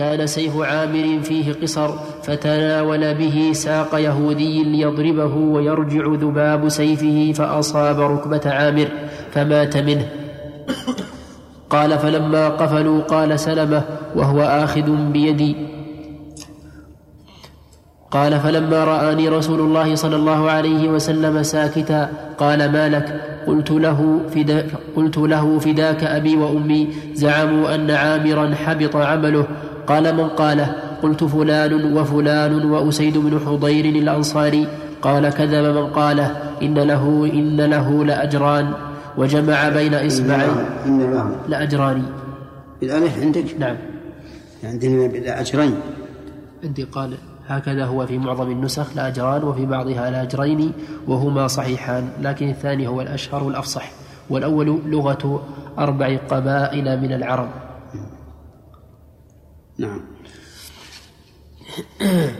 كان سيف عامر فيه قصر فتناول به ساق يهودي ليضربه ويرجع ذباب سيفه فأصاب ركبة عامر فمات منه. قال فلما قفلوا قال سلمة وهو آخذ بيدي. قال فلما رآني رسول الله صلى الله عليه وسلم ساكتا قال ما لك؟ قلت له, فدا قلت له فداك أبي وأمي زعموا أن عامرا حبط عمله قال من قاله قلت فلان وفلان وأسيد بن حضير الأنصاري. قال كذب من قاله إن له إن له لأجران. وجمع بين إصبعين إن له لأجران. بالألف عندك؟ نعم. عندنا لأجرين. عندي قال هكذا هو في معظم النسخ لأجران وفي بعضها لأجرين وهما صحيحان. لكن الثاني هو الأشهر والأفصح. والأول لغة أربع قبائل من العرب. نعم.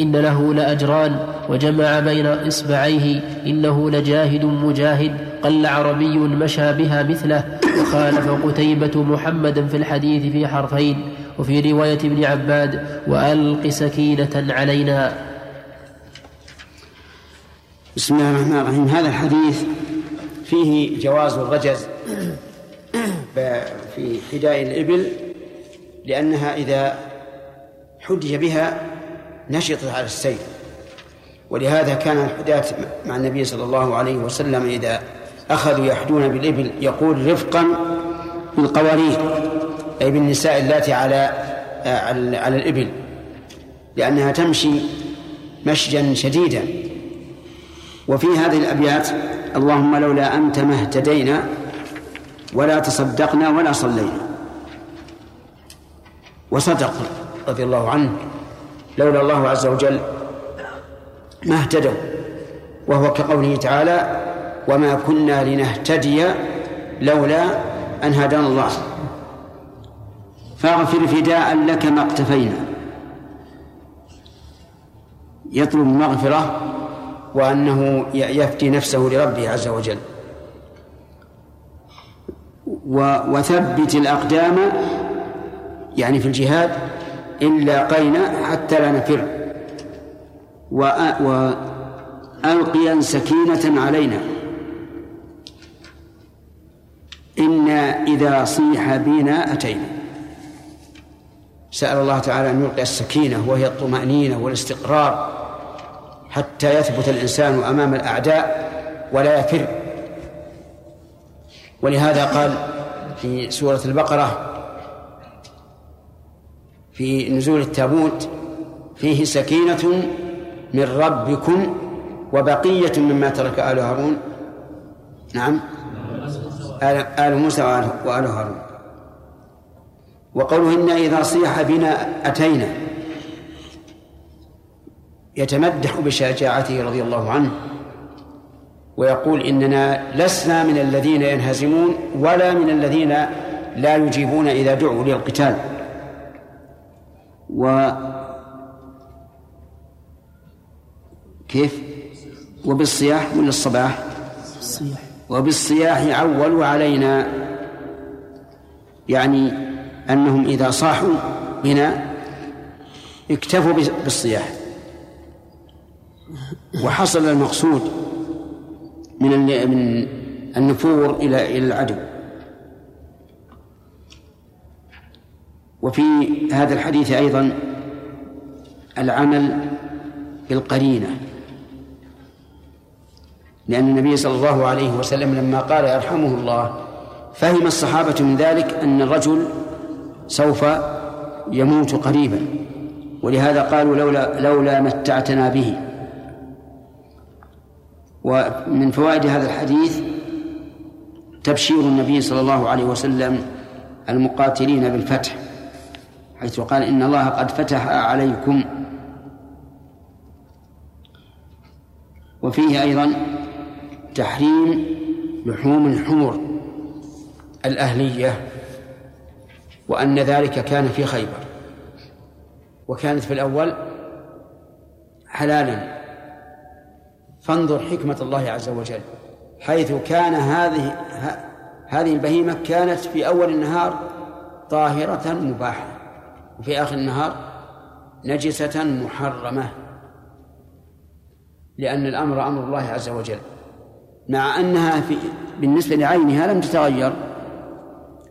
إن له لأجران وجمع بين إصبعيه إنه لجاهد مجاهد قل عربي مشى بها مثله وخالف قتيبة محمدا في الحديث في حرفين وفي رواية ابن عباد وألق سكينة علينا. بسم الله الرحمن الرحيم. هذا الحديث فيه جواز الرجز في حداء الإبل لأنها إذا حدي بها نشطت على السير ولهذا كان الحداة مع النبي صلى الله عليه وسلم إذا أخذوا يحدون بالإبل يقول رفقا بالقوارير أي بالنساء اللاتي على على الإبل لأنها تمشي مشيا شديدا. وفي هذه الأبيات اللهم لولا أنت ما اهتدينا ولا تصدقنا ولا صلينا. وصدق رضي الله عنه لولا الله عز وجل ما اهتدوا وهو كقوله تعالى وما كنا لنهتدي لولا أن هدانا الله. فاغفر فداء لك ما اقتفينا. يطلب المغفرة وأنه يفدي نفسه لربه عز وجل. وثبت الأقدام يعني في الجهاد إلا قينا حتى لا نفر. وألقيا سكينة علينا. إنا إذا صيح بنا أتينا. سأل الله تعالى أن يلقي السكينة وهي الطمأنينة والاستقرار حتى يثبت الإنسان أمام الأعداء ولا يفر. ولهذا قال في سورة البقرة في نزول التابوت فيه سكينة من ربكم وبقية مما ترك آل هارون. نعم. آل موسى وآل هارون. وقوله إنا إذا صيح بنا أتينا. يتمدح بشجاعته رضي الله عنه ويقول إننا لسنا من الذين ينهزمون ولا من الذين لا يجيبون إذا دعوا للقتال. و كيف؟ وبالصياح ولا الصباح؟ الصياح. وبالصياح عولوا علينا يعني أنهم إذا صاحوا بنا اكتفوا بالصياح. وحصل المقصود من من النفور إلى إلى العدو. وفي هذا الحديث أيضا العمل بالقرينة. لأن النبي صلى الله عليه وسلم لما قال يرحمه الله فهم الصحابة من ذلك أن الرجل سوف يموت قريبا. ولهذا قالوا لولا لولا متعتنا به. ومن فوائد هذا الحديث تبشير النبي صلى الله عليه وسلم المقاتلين بالفتح. حيث قال إن الله قد فتح عليكم. وفيه أيضا تحريم لحوم الحمر الأهلية وأن ذلك كان في خيبر. وكانت في الأول حلالا. فانظر حكمة الله عز وجل. حيث كان هذه هذه البهيمة كانت في أول النهار طاهرة مباحة. وفي آخر النهار نجسة محرمة لأن الأمر أمر الله عز وجل مع أنها في بالنسبة لعينها لم تتغير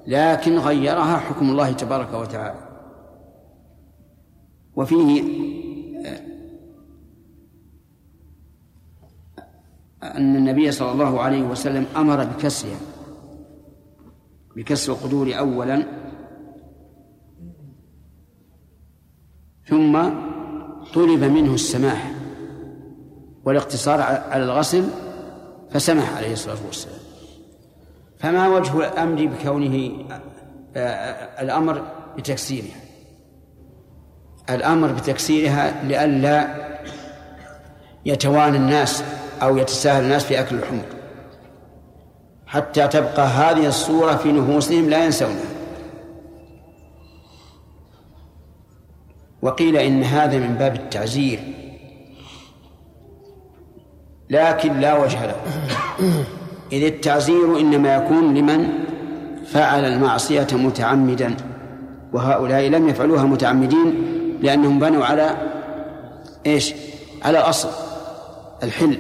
لكن غيرها حكم الله تبارك وتعالى. وفيه أن النبي صلى الله عليه وسلم أمر بكسرها بكسر القدور أولا ثم طلب منه السماح والاقتصار على الغسل فسمح عليه الصلاة والسلام. فما وجه الأمر بكونه آه، الأمر بتكسيرها؟ الأمر بتكسيرها لئلا يتوانى الناس أو يتساهل الناس في أكل الحمر. حتى تبقى هذه الصورة في نفوسهم لا ينسونها. وقيل إن هذا من باب التعزير. لكن لا وجه له. إذ التعزير إنما يكون لمن فعل المعصية متعمدا وهؤلاء لم يفعلوها متعمدين لأنهم بنوا على إيش؟ على الأصل الحل.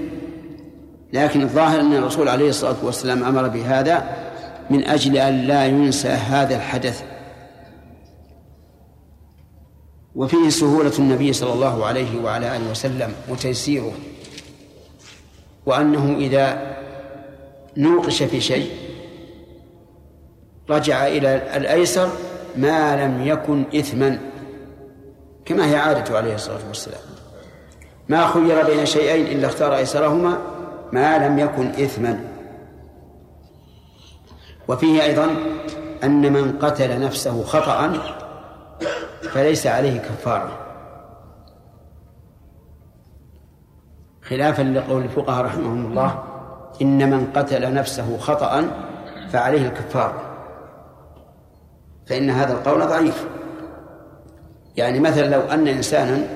لكن الظاهر أن الرسول عليه الصلاة والسلام أمر بهذا من أجل أن لا ينسى هذا الحدث. وفيه سهولة النبي صلى الله عليه وعلى آله وسلم وتيسيره وأنه إذا نوقش في شيء رجع إلى الأيسر ما لم يكن إثما كما هي عادته عليه الصلاة والسلام. ما خير بين شيئين إلا اختار أيسرهما ما لم يكن إثما. وفيه أيضا أن من قتل نفسه خطأ فليس عليه كفارة. خلافا لقول الفقهاء رحمهم الله إن من قتل نفسه خطأ فعليه الكفارة. فإن هذا القول ضعيف. يعني مثلا لو أن إنسانا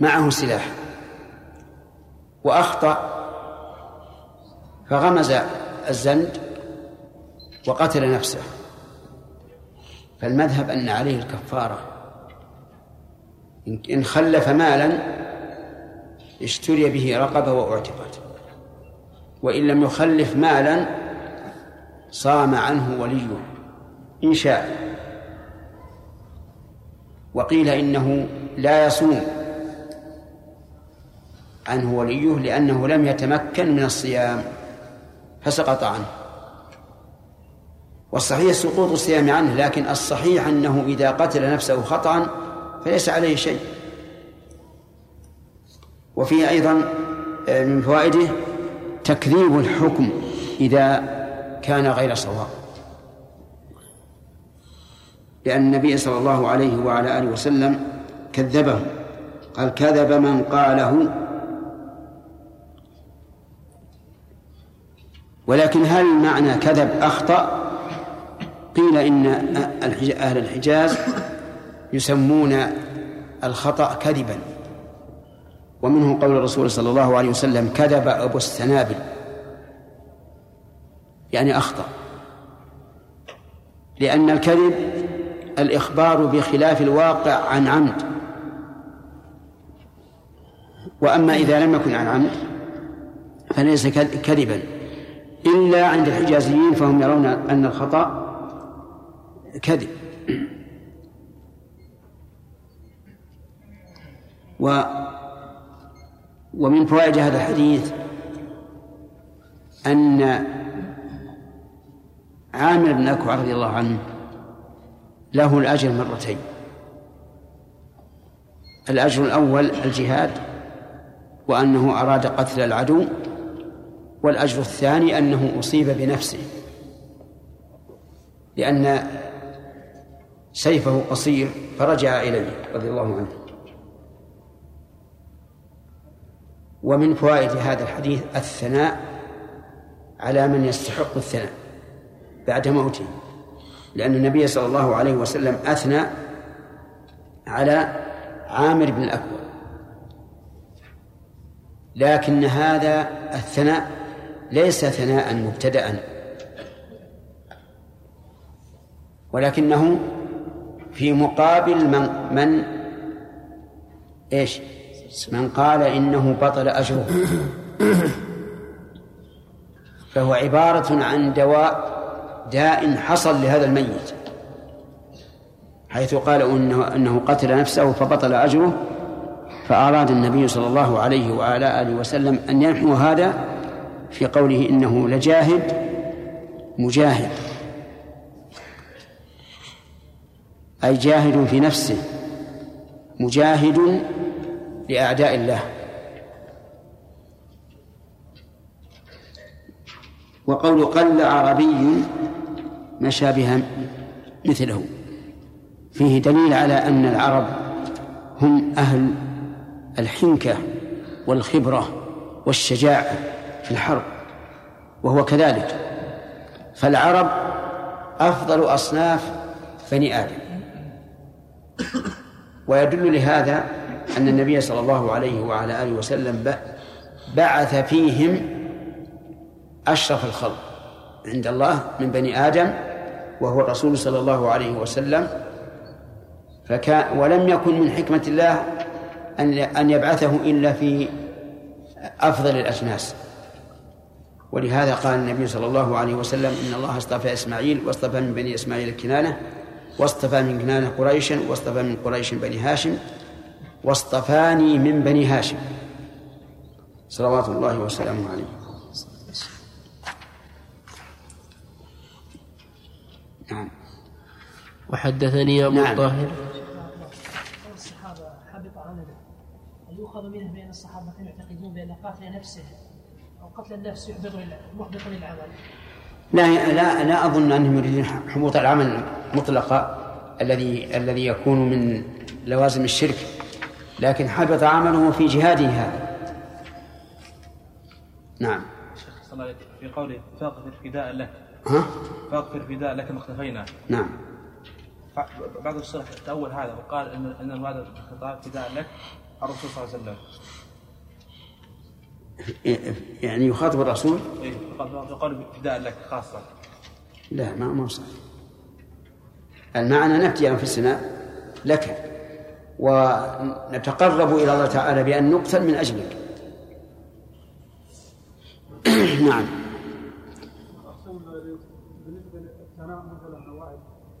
معه سلاح وأخطأ فغمز الزند وقتل نفسه. فالمذهب أن عليه الكفارة. إن خلف مالا اشتري به رقبة وأعتقت وإن لم يخلف مالا صام عنه وليه إن شاء. وقيل إنه لا يصوم عنه وليه لأنه لم يتمكن من الصيام فسقط عنه. والصحيح سقوط الصيام عنه لكن الصحيح أنه إذا قتل نفسه خطأ فليس عليه شيء. وفيه أيضا آه، من فوائده تكذيب الحكم إذا كان غير صواب. لأن النبي صلى الله عليه وعلى آله وسلم كذبه قال كذب من قاله. ولكن هل معنى كذب أخطأ؟ قيل إن أهل الحجاز يسمون الخطأ كذبا. ومنه قول الرسول صلى الله عليه وسلم كذب أبو السنابل. يعني أخطأ. لأن الكذب الإخبار بخلاف الواقع عن عمد. وأما إذا لم يكن عن عمد فليس كذبا. إلا عند الحجازيين فهم يرون أن الخطأ كذب. و ومن فوائد هذا الحديث أن عامر بن أكوع رضي الله عنه له الأجر مرتين. الأجر الأول الجهاد وأنه أراد قتل العدو والأجر الثاني أنه أصيب بنفسه لأن سيفه قصير فرجع إليه رضي الله عنه. ومن فوائد هذا الحديث الثناء على من يستحق الثناء بعد موته لأن النبي صلى الله عليه وسلم أثنى على عامر بن الأكوع. لكن هذا الثناء ليس ثناء مبتدأ ولكنه في مقابل من من إيش؟ من قال إنه بطل أجره فهو عبارة عن دواء داء حصل لهذا الميت حيث قال إنه إنه قتل نفسه فبطل أجره فأراد النبي صلى الله عليه وعلى آله وسلم أن ينحو هذا في قوله إنه لجاهد مجاهد أي جاهد في نفسه مجاهد لأعداء الله. وقول قل عربي مشى بها مثله. فيه دليل على أن العرب هم أهل الحنكة والخبرة والشجاعة في الحرب وهو كذلك. فالعرب أفضل أصناف بني آدم. ويدل لهذا أن النبي صلى الله عليه وعلى آله وسلم بعث فيهم أشرف الخلق عند الله من بني آدم وهو الرسول صلى الله عليه وسلم. فكان ولم يكن من حكمة الله أن أن يبعثه إلا في أفضل الأجناس. ولهذا قال النبي صلى الله عليه وسلم إن الله اصطفى إسماعيل واصطفى من بني إسماعيل كنانة واصطفى من كنانة قريشا واصطفى من قريش بني هاشم واصطفاني من بني هاشم. صلوات الله وسلامه عليه. نعم. وحدثني أبو نعم. الطاهر الصحابة حبط عمله هل يؤخذ منه بأن الصحابة كانوا يعتقدون بأن قتل نفسه أو قتل النفس يحبط محبط للعمل. لا لا لا أظن أنهم يريدون حبوط العمل مطلقا الذي الذي يكون من لوازم الشرك لكن حبط عمله في جهاده هذا. نعم. في قوله فاغفر فداء لك. ها؟ فاغفر فداء لك ما اختفينا. نعم. بعض الشرح تأول هذا وقال ان إن هذا الخطاب فداء لك الرسول صلى الله عليه وسلم. يعني يخاطب الرسول؟ اي قال فداء لك خاصة. لا ما ما صح. المعنى نفدي أنفسنا لك ونتقرب إلى الله تعالى بأن نقتل من أجلك. نعم.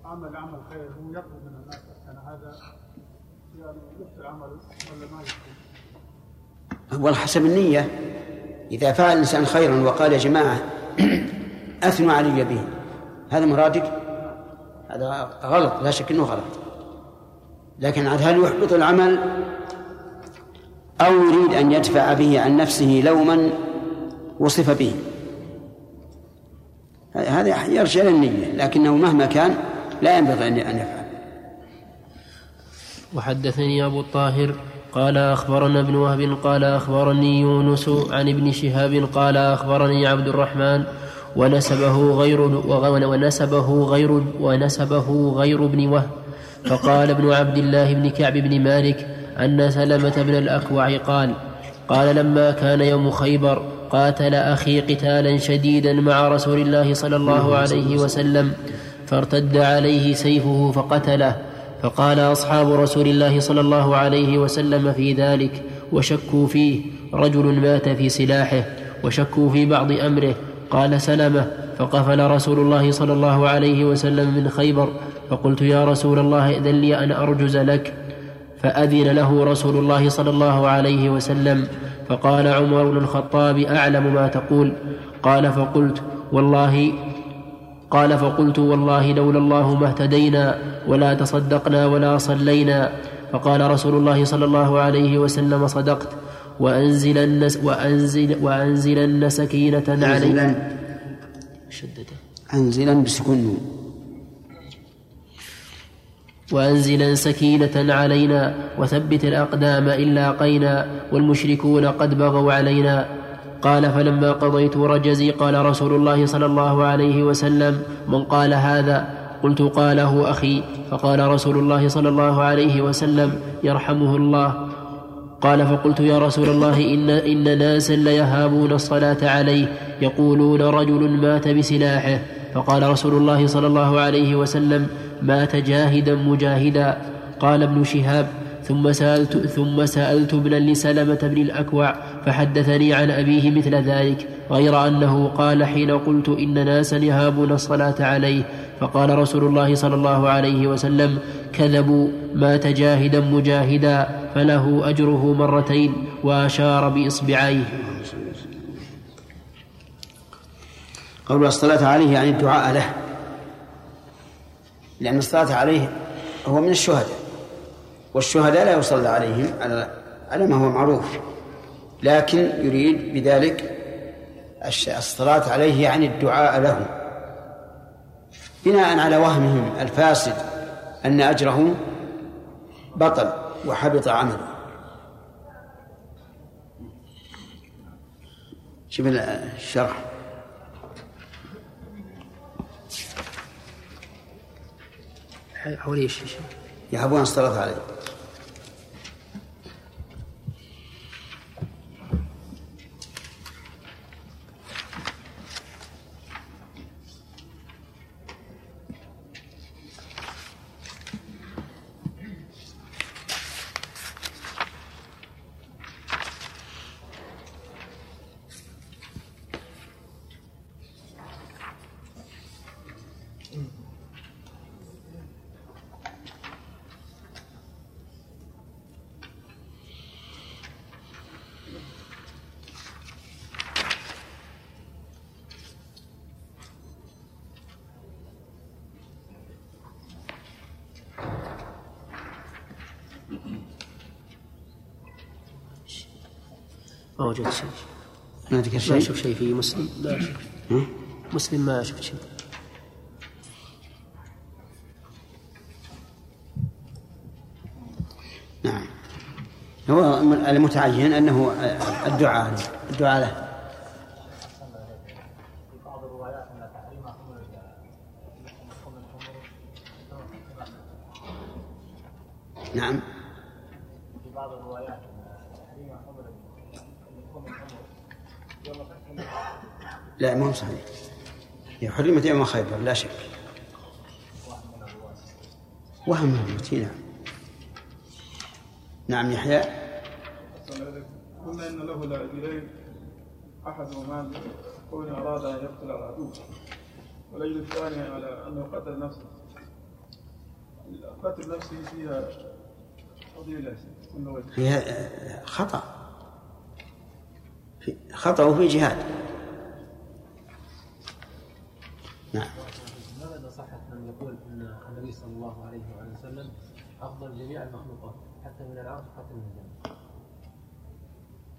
عمل عمل خير هو يطلب من الناس كان هذا يعني يفتر العمل ولا ما يفتر والله حسب النية. إذا فعل الإنسان خيرا وقال يا جماعة أثنوا علي به هذا مرادك؟ هذا غلط لا شك أنه غلط. لكن هل يحبط العمل؟ أو يريد أن يدفع به عن نفسه لوما وصف به. هذا يرجع للنية لكنه مهما كان لا ينبغي أن يفعل. وحدثني أبو الطاهر قال أخبرنا ابن وهب قال أخبرني يونس عن ابن شهاب قال أخبرني عبد الرحمن ونسبه غير ونسبه غير ونسبه غير ابن وهب. فقال ابن عبد الله بن كعب بن مالك أن سلمة بن الأكوع قال قال لما كان يوم خيبر قاتل أخي قتالا شديدا مع رسول الله صلى الله عليه وسلم فارتد عليه سيفه فقتله. فقال أصحاب رسول الله صلى الله عليه وسلم في ذلك وشكوا فيه رجل مات في سلاحه وشكوا في بعض أمره قال سلمه فقفل رسول الله صلى الله عليه وسلم من خيبر فقلت يا رسول الله اذن لي أن أرجز لك. فأذن له رسول الله صلى الله عليه وسلم فقال عمر بن الخطاب أعلم ما تقول؟ قال فقلت والله قال فقلت والله لولا الله ما اهتدينا ولا تصدقنا ولا صلينا. فقال رسول الله صلى الله عليه وسلم صدقت. وأنزلن وأنزل وأنزلن سكينة علينا. شدته. أنزلا بسكون وأنزلا سكينة علينا وثبت الأقدام إن لاقينا والمشركون قد بغوا علينا. قال فلما قضيت رجزي قال رسول الله صلى الله عليه وسلم من قال هذا قلت قاله أخي فقال رسول الله صلى الله عليه وسلم يرحمه الله قال فقلت يا رسول الله إن, إن ناسا ليهابون الصلاة عليه يقولون رجل مات بسلاحه فقال رسول الله صلى الله عليه وسلم مات جاهدا مجاهدا قال ابن شهاب ثم سألت, ثم سألت ابنا لسلمة بن الأكوع فحدثني عن أبيه مثل ذلك غير أنه قال حين قلت إن ناسا يهابون الصلاة عليه فقال رسول الله صلى الله عليه وسلم كذبوا مات جاهدا مجاهدا فله أجره مرتين وأشار بإصبعيه. قول الصلاة عليه يعني الدعاء له لأن الصلاة عليه هو من الشهداء. والشهداء لا يصلى عليهم على على ما هو معروف. لكن يريد بذلك الصلاة عليه يعني الدعاء له بناء على وهمهم الفاسد أن أجره بطل وحبط عمله. شوف الشرح. حوالي إيش يهبون الصلاة عليه. وجدت شيء. ما ذكر ما شيء. أشوف شيء في مسلم. ما أشوف ها؟ مسلم ما أشوف شيء. نعم. هو المتعين أنه الدعاء له الدعاء له. نعم في بعض الروايات ان تحريم خمر لحوم الخمر يوم فتح لا ما هو صحيح. هي حرمت يوم خيبر لا شك. وهم مهمتي نعم. نعم يحيى. قلنا إن له لاجلين احدهما كون أراد أن يقتل العدو والاجل الثاني على أنه قتل نفسه. قتل نفسه فيها فضيله فيها آه، خطأ. في جهاد. نعم. ماذا صحت من يقول أن النبي صلى الله عليه وآله وسلم أفضل جميع المخلوقات حتى من العرش حتى من الجنة؟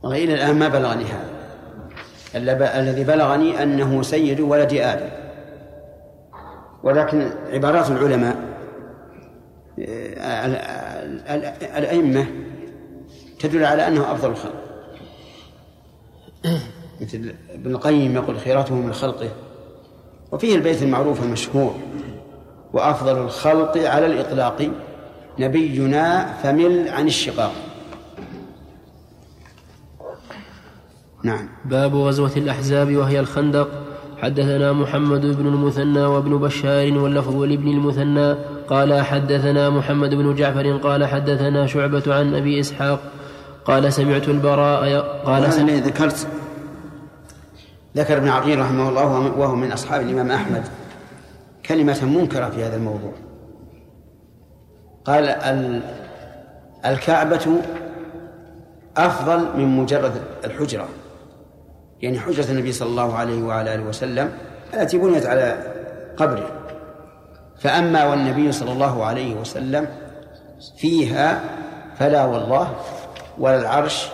وإلى الآن ما بلغني هذا. الذي بلغني أنه سيد ولد آدم. ولكن عبارات العلماء آه، ال- ال- ال- الأئمة تدل على أنه أفضل الخلق. مثل ابن القيم يقول خيراته من خلقه. وفيه البيت المعروف المشهور وأفضل الخلق على الإطلاق. نبينا فمل عن الشقاق. نعم. باب غزوة الأحزاب وهي الخندق. حدثنا محمد بن المثنى وابن بشار واللفظ لابن المثنى. قال حدثنا محمد بن جعفر قال حدثنا شعبة عن أبي إسحاق. قال سمعت البراء قال سمعت ذكرت ذكر ابن عقيل رحمه الله وهو- من أصحاب الإمام أحمد كلمة منكرة في هذا الموضوع. قال ال- الكعبة أفضل من مجرد الحجرة. يعني حجرة النبي صلى الله عليه وعلى آله وسلم التي بنيت على قبره. فأما والنبي صلى الله عليه وسلم فيها فلا والله ولا العرش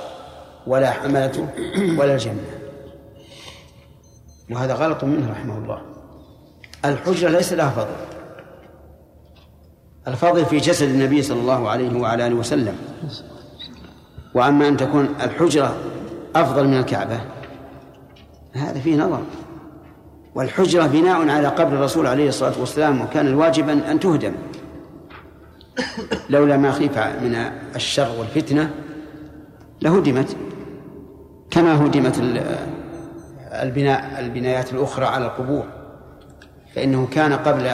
ولا حملته ولا الجنة. وهذا غلط منه رحمه الله. الحجرة ليس لها فضل. الفضل في جسد النبي صلى الله عليه وعلى آله وسلم. وأما أن تكون الحجرة أفضل من الكعبة هذا فيه نظر. والحجرة بناء على قبر الرسول عليه الصلاة والسلام وكان الواجب أن تهدم. لولا ما خيف من الشر والفتنة لهدمت. كما هدمت البناء البنايات الأخرى على القبور فإنه كان قبل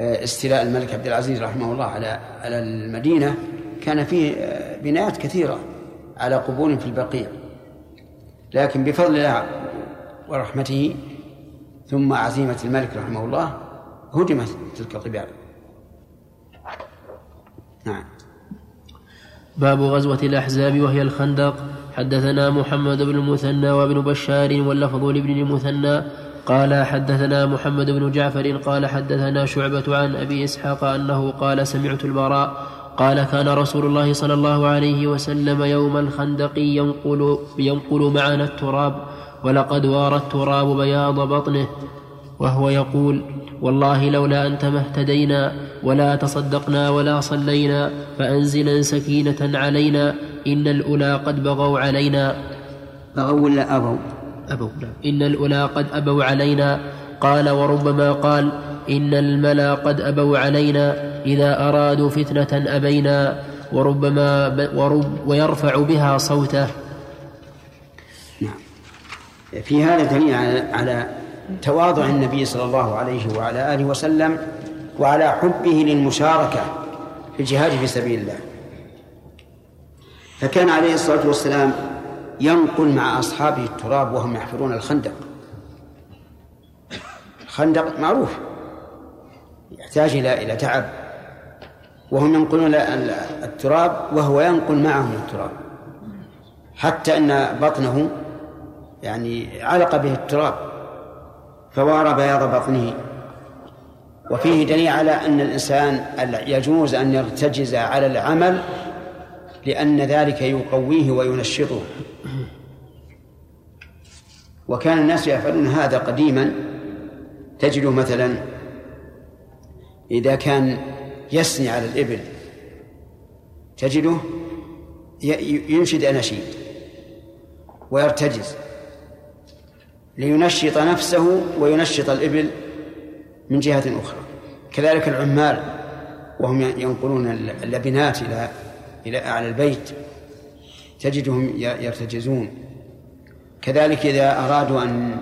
آه، استيلاء الملك عبد العزيز رحمه الله على على المدينة كان فيه آه، بنايات كثيرة على قبور في البقيع. لكن بفضل الله ورحمته ثم عزيمة الملك رحمه الله هدمت تلك القباب نعم. باب غزوة الأحزاب وهي الخندق. حدثنا محمد بن المثنى وابن بشار واللفظ لابن المثنى قال حدثنا محمد بن جعفر قال حدثنا شعبة عن أبي إسحاق أنه قال سمعت البراء قال كان رسول الله صلى الله عليه وسلم يوم الخندق ينقل, ينقل معنا التراب ولقد وار التراب بياض بطنه وهو يقول والله لولا أنت ما اهتدينا ولا تصدقنا ولا صلينا فأنزلا سكينة علينا إن الأولى قد بغوا علينا. بغوا ولا أبوا؟ أبوا نعم. إن الأولى قد أبوا علينا. قال وربما قال إن الملا قد أبوا علينا إذا أرادوا فتنة أبينا. وربما ورب ويرفع بها صوته. نعم. في هذا دليل على, على تواضع النبي صلى الله عليه وعلى آله وسلم وعلى حبه للمشاركة في الجهاد في سبيل الله. فكان عليه الصلاة والسلام ينقل مع أصحابه التراب وهم يحفرون الخندق. الخندق معروف. يحتاج إلى إلى تعب. وهم ينقلون التراب وهو ينقل معهم التراب. حتى أن بطنه يعني علق به التراب. فوار بياض بطنه. وفيه دليل على أن الإنسان يجوز أن يرتجز على العمل لأن ذلك يقويه وينشطه. وكان الناس يفعلون هذا قديما. تجده مثلا إذا كان يسني على الإبل تجده ينشد أناشيد ويرتجز لينشط نفسه وينشط الإبل من جهة أخرى. كذلك العمال وهم ينقلون اللبنات إلى إلى أعلى البيت تجدهم يرتجزون. كذلك إذا أرادوا أن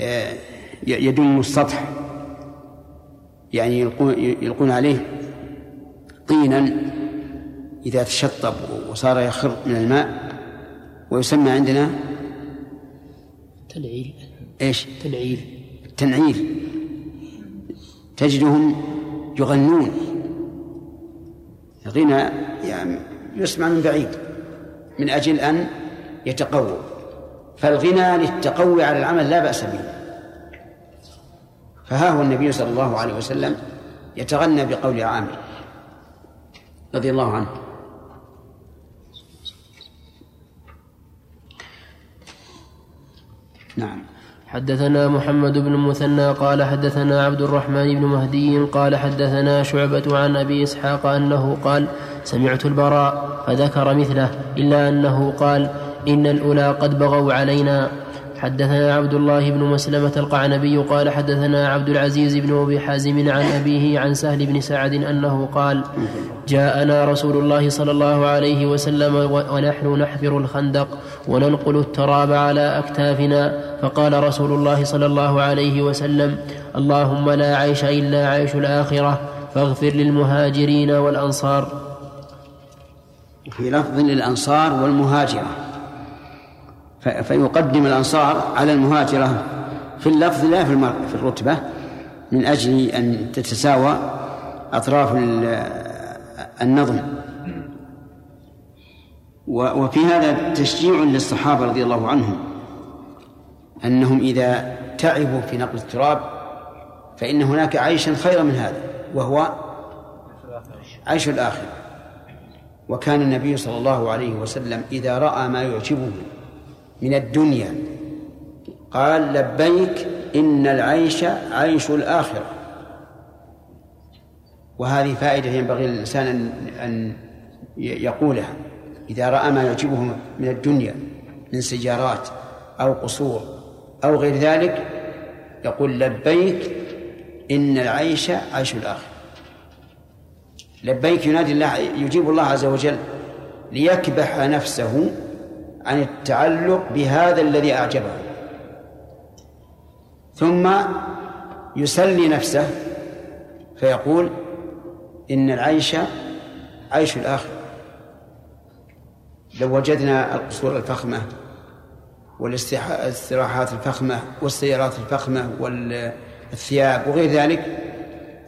آه، يدموا السطح يعني يلقون, يلقون عليه طينا إذا تشطب وصار يخر من الماء ويسمى عندنا تنعيل. إيش؟ تنعيل. التنعيل تجدهم يغنون. غنى يعني يسمع من بعيد من أجل أن يتقووا فالغنى للتقوي على العمل لا بأس به. فها هو النبي صلى الله عليه وسلم يتغنى بقول عامر رضي الله عنه. نعم. حدثنا محمد بن المثنى قال حدثنا عبد الرحمن بن مهدي قال حدثنا شعبة عن أبي إسحاق أنه قال سمعت البراء فذكر مثله إلا أنه قال إن الأولى قد بغوا علينا. حدثنا عبد الله بن مسلمة القعنبي قال حدثنا عبد العزيز بن أبي حازم عن أبيه عن سهل بن سعد أنه قال جاءنا رسول الله صلى الله عليه وسلم ونحن نحفر الخندق وننقل التراب على أكتافنا. فقال رسول الله صلى الله عليه وسلم اللهم لا عيش إلا عيش الآخرة فاغفر للمهاجرين والأنصار. في لفظ للأنصار والمهاجرة. فيقدم الأنصار على المهاجرة في اللفظ لا في الرتبة من أجل أن تتساوى أطراف النظم. وفي هذا تشجيع للصحابة رضي الله عنهم أنهم إذا تعبوا في نقل التراب فإن هناك عيشا خيرا من هذا وهو عيش الآخرة. وكان النبي صلى الله عليه وسلم إذا رأى ما يعجبه من الدنيا قال لبيك إن العيش عيش الآخرة. وهذه فائدة ينبغي للإنسان أن يقولها. إذا رأى ما يعجبه من الدنيا من سيارات أو قصور أو غير ذلك يقول لبيك إن العيش عيش الآخرة. لبيك ينادي الله يجيب الله عز وجل ليكبح نفسه عن التعلق بهذا الذي أعجبه. ثم يسلي نفسه فيقول إن العيش عيش الآخرة. لو وجدنا القصور الفخمة والاستراحات الفخمة والسيارات الفخمة والثياب وغير ذلك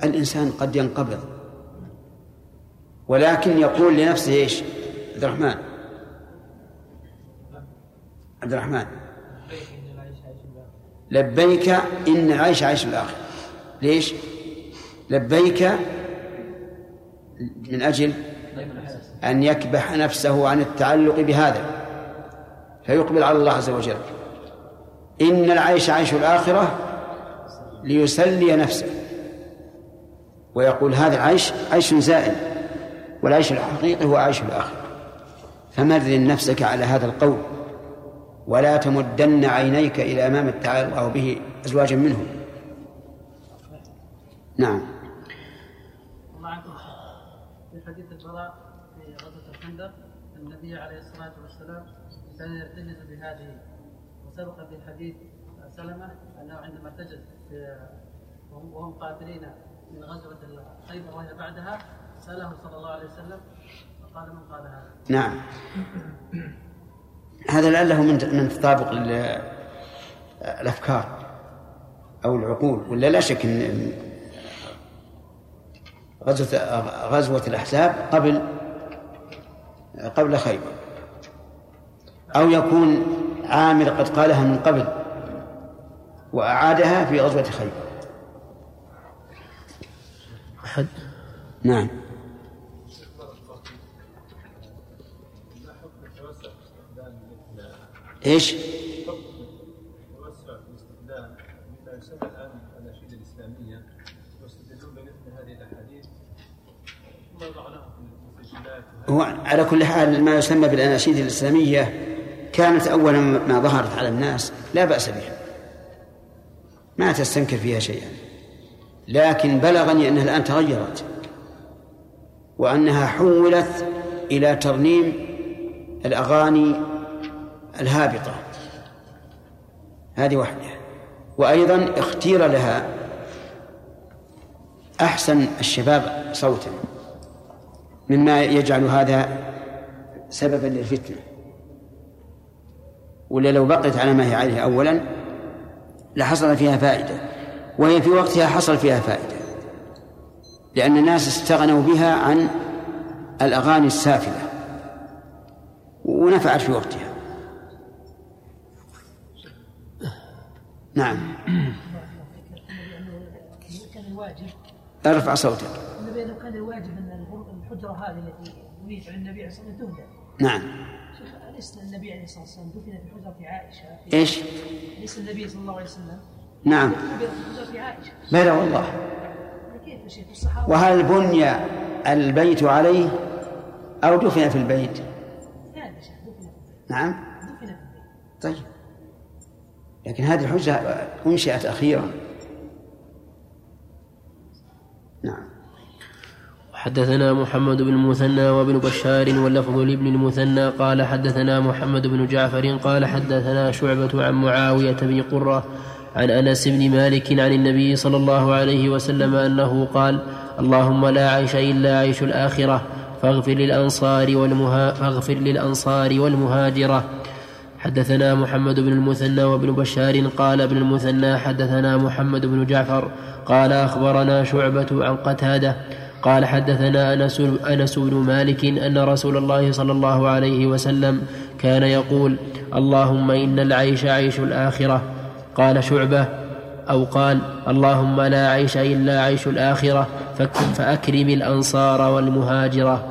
الإنسان قد ينقبض. ولكن يقول لنفسه إيش؟ عبد الرحمن. عبد الرحمن. لبيك إن العيش عيش الآخر ليش؟ لبيك من أجل أن يكبح نفسه عن التعلق بهذا. فيقبل على الله عز وجل. إن العيش عيش الآخرة ليسلي نفسه. ويقول هذا العيش عيش زائل. والعيش الحقيقي هو عيش الآخرة فمرن نفسك على هذا القول ولا تمدن عينيك إلى أمام التعالى أو به أزواجا منهم. نعم. في حديث البراء في غزوة الخندق النبي عليه الصلاة والسلام كان يرتجز بهذه وسبق في حديث سلمة أنه عندما ارتجز وهم قاتلين من غزوة خيبر وهي بعدها سأله صلى الله عليه وسلم فقال من قال هذا نعم. هذا لعله من من تطابق الأفكار أو العقول ولا لا شك إن غزوة غزوة الأحزاب قبل قبل خيبر. أو يكون عامر قد قالها من قبل وأعادها في غزوة خيبر. أحد. نعم. إيش؟ مما يسمى الان الاسلاميه بمثل هذه الاحاديث ثم في هو على كل حال ما يسمى بالأناشيد الإسلامية كانت أول ما ظهرت على الناس لا بأس بها. ما تستنكر فيها شيئا. لكن بلغني أنها الآن تغيرت وأنها حولت إلى ترنيم الأغاني الهابطة. هذه واحدة. وأيضا اختير لها أحسن الشباب صوتا مما يجعل هذا سببا للفتنة. ولا لو بقيت على ما هي عليه أولا لحصل فيها فائدة. وهي في وقتها حصل فيها فائدة. لأن الناس استغنوا بها عن الأغاني السافلة. ونفعت في وقتها. نعم. كان الواجب ارفع صوتك. النبي لو كان الواجب أن الحجرة هذه التي يريد على النبي عليه الصلاة والسلام نعم. شيخ أليس النبي عليه الصلاة والسلام دفن في حجره عائشه إيش؟ ليس النبي صلى الله عليه وسلم؟ نعم. بلى والله. وهل بني البيت عليه أو دفن في البيت؟ نعم. طيب. لكن هذه الحجة أنشئت أخيرا. نعم. حدثنا محمد بن المثنى وابن بشار واللفظ لابن المثنى قال حدثنا محمد بن جعفر قال حدثنا شعبة عن معاوية بن قرة عن أنس بن مالك عن النبي صلى الله عليه وسلم أنه قال اللهم لا عيش إلا عيش الآخرة فاغفر للأنصار والمها فاغفر للأنصار والمهاجرة. حدثنا محمد بن المثنى وابن بشار قال ابن المثنى حدثنا محمد بن جعفر قال أخبرنا شعبة عن قتادة قال حدثنا أنس أنس بن مالك أن رسول الله صلى الله عليه وسلم كان يقول اللهم إن العيش عيش الآخرة. قال شعبة أو قال اللهم لا عيش إلا عيش الآخرة فأكرم الأنصار والمهاجرة.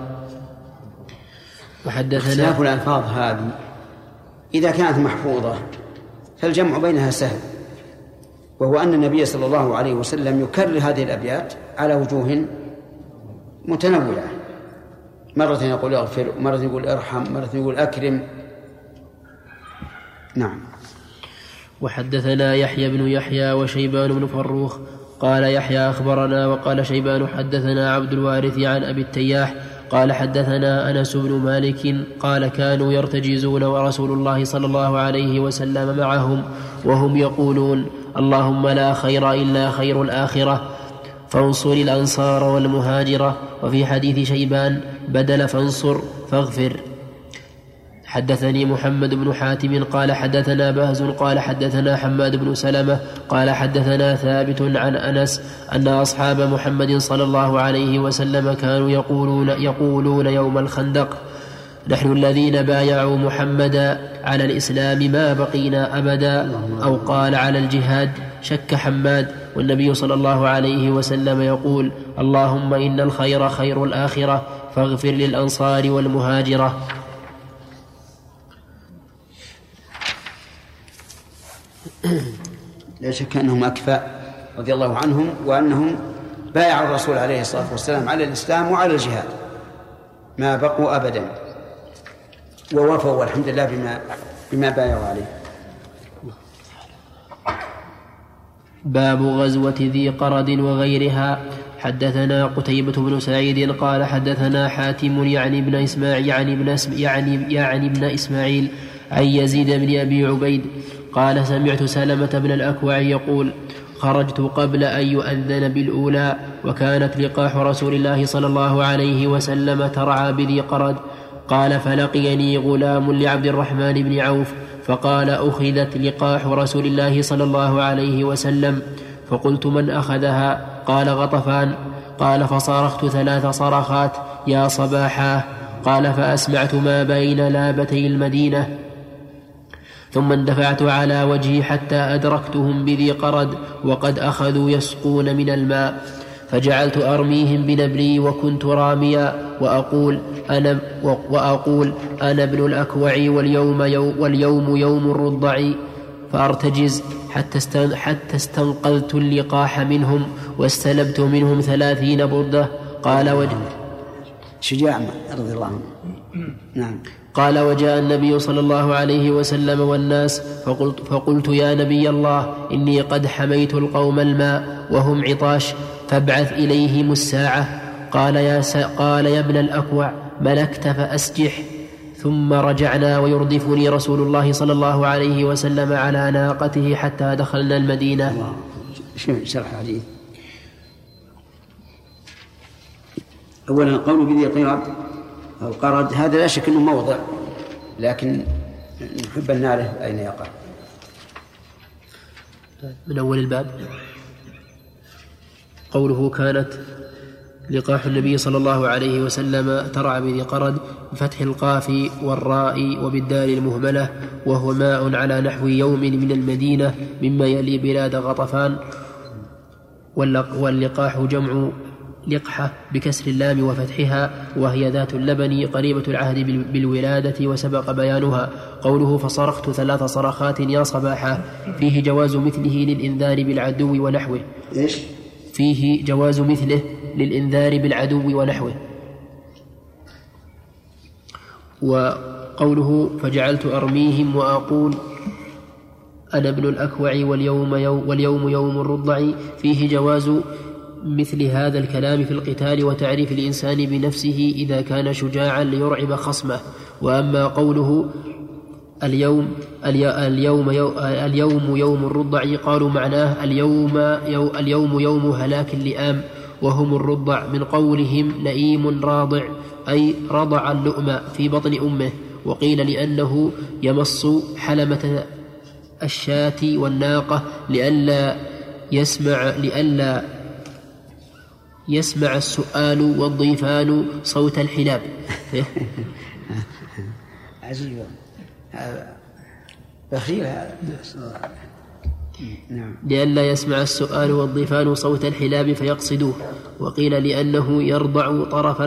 وحدثنا اختلاف الألفاظ هذه. إذا كانت محفوظة فالجمع بينها سهل. وهو أن النبي صلى الله عليه وسلم يكرر هذه الأبيات على وجوه متنوعة. مرة يقول اغفر مرة يقول ارحم مرة يقول أكرم. نعم. وحدثنا يحيى بن يحيى وشيبان بن فروخ قال يحيى أخبرنا وقال شيبان حدثنا عبد الوارث عن أبي التياح قال حدثنا أنس بن مالك قال كانوا يرتجزون ورسول الله صلى الله عليه وسلم معهم وهم يقولون اللهم لا خير إلا خير الآخرة فانصر الأنصار والمهاجرة وفي حديث شيبان بدل فانصر فاغفر حدثني محمد بن حاتم قال حدثنا بهز قال حدثنا حماد بن سلمة قال حدثنا ثابت عن أنس أن أصحاب محمد صلى الله عليه وسلم كانوا يقولون, يقولون يوم الخندق نحن الذين بايعوا محمدا على الإسلام ما بقينا أبدا أو قال على الجهاد شك حماد والنبي صلى الله عليه وسلم يقول اللهم إن الخير خير الآخرة فاغفر للأنصار والمهاجرة لا شك أنهم أكفاء رضي الله عنهم وأنهم بايعوا الرسول عليه الصلاة والسلام على الإسلام وعلى الجهاد ما بقوا أبدا. ووفوا والحمد لله بما بما بايعوا عليه. باب غزوة ذي قرد وغيرها. حدثنا قتيبة بن سعيد قال حدثنا حاتم يعني ابن إسماعيل يعني ابن يعني يعني ابن إسماعيل عن يزيد بن أبي عبيد قال سمعت سلمة بن الأكوع يقول خرجت قبل أن يؤذن بالأولى وكانت لقاح رسول الله صلى الله عليه وسلم ترعى بذي قرد. قال فلقيني غلام لعبد الرحمن بن عوف فقال أخذت لقاح رسول الله صلى الله عليه وسلم. فقلت من أخذها؟ قال غطفان. قال فصارخت ثلاث صرخات يا صباحا. قال فأسمعت ما بين لابتي المدينة. ثم اندفعت على وجهي حتى أدركتهم بذي قرد وقد أخذوا يسقون من الماء فجعلت أرميهم بنبلي وكنت راميا وأقول أنا وأقول أنا ابن الأكوع واليوم يوم واليوم يوم الرضع فأرتجز حتى حتى استنقذت اللقاح منهم واستلبت منهم ثلاثين بردة. قال وجه شجاع رضي الله عنه. نعم. قال وجاء النبي صلى الله عليه وسلم والناس فقلت, فقلت يا نبي الله إني قد حميت القوم الماء وهم عطاش فابعث إليهم الساعة. قال يا, قال يا ابن الأكوع ملكت فأسجح. ثم رجعنا ويردفني رسول الله صلى الله عليه وسلم على ناقته حتى دخلنا المدينة. شرح الحديث؟ أولا قول بذي قرد أو قرد هذا لا شك أنه موضع لكن نحب أن نعرف أين يقع. من أول الباب. قوله كانت لقاح النبي صلى الله عليه وسلم ترعى بذي قرد بفتح القاف والراء وبالدال المهملة وهو ماء على نحو يوم من المدينة مما يلي بلاد غطفان. واللقاح جمع لقحة بكسر اللام وفتحها وهي ذات اللبن قريبة العهد بالولادة وسبق بيانها. قوله فصرخت ثلاث صرخات يا صباحا فيه جواز مثله للإنذار بالعدو ونحوه. إيش؟ فيه جواز مثله للإنذار بالعدو ونحوه. وقوله فجعلت أرميهم وأقول أنا ابن الأكوع واليوم يوم, واليوم يوم الرضع فيه جواز مثل هذا الكلام في القتال وتعريف الإنسان بنفسه إذا كان شجاعا ليرعب خصمه. وأما قوله اليوم اليوم اليوم يوم الرضع قالوا معناه اليوم اليوم يوم هلاك اللئام وهم الرضع من قولهم لئيم راضع أي رضع اللؤم في بطن أمه. وقيل لأنه يمص حلمة الشاة والناقة لئلا يسمع لئلا يسمع السؤال والضيفان صوت الحلاب. عجيب. بخيل هذا. نعم. لئلا يسمع السؤال والضيفان صوت الحلاب فيقصدوه. وقيل لأنه يرضع طرف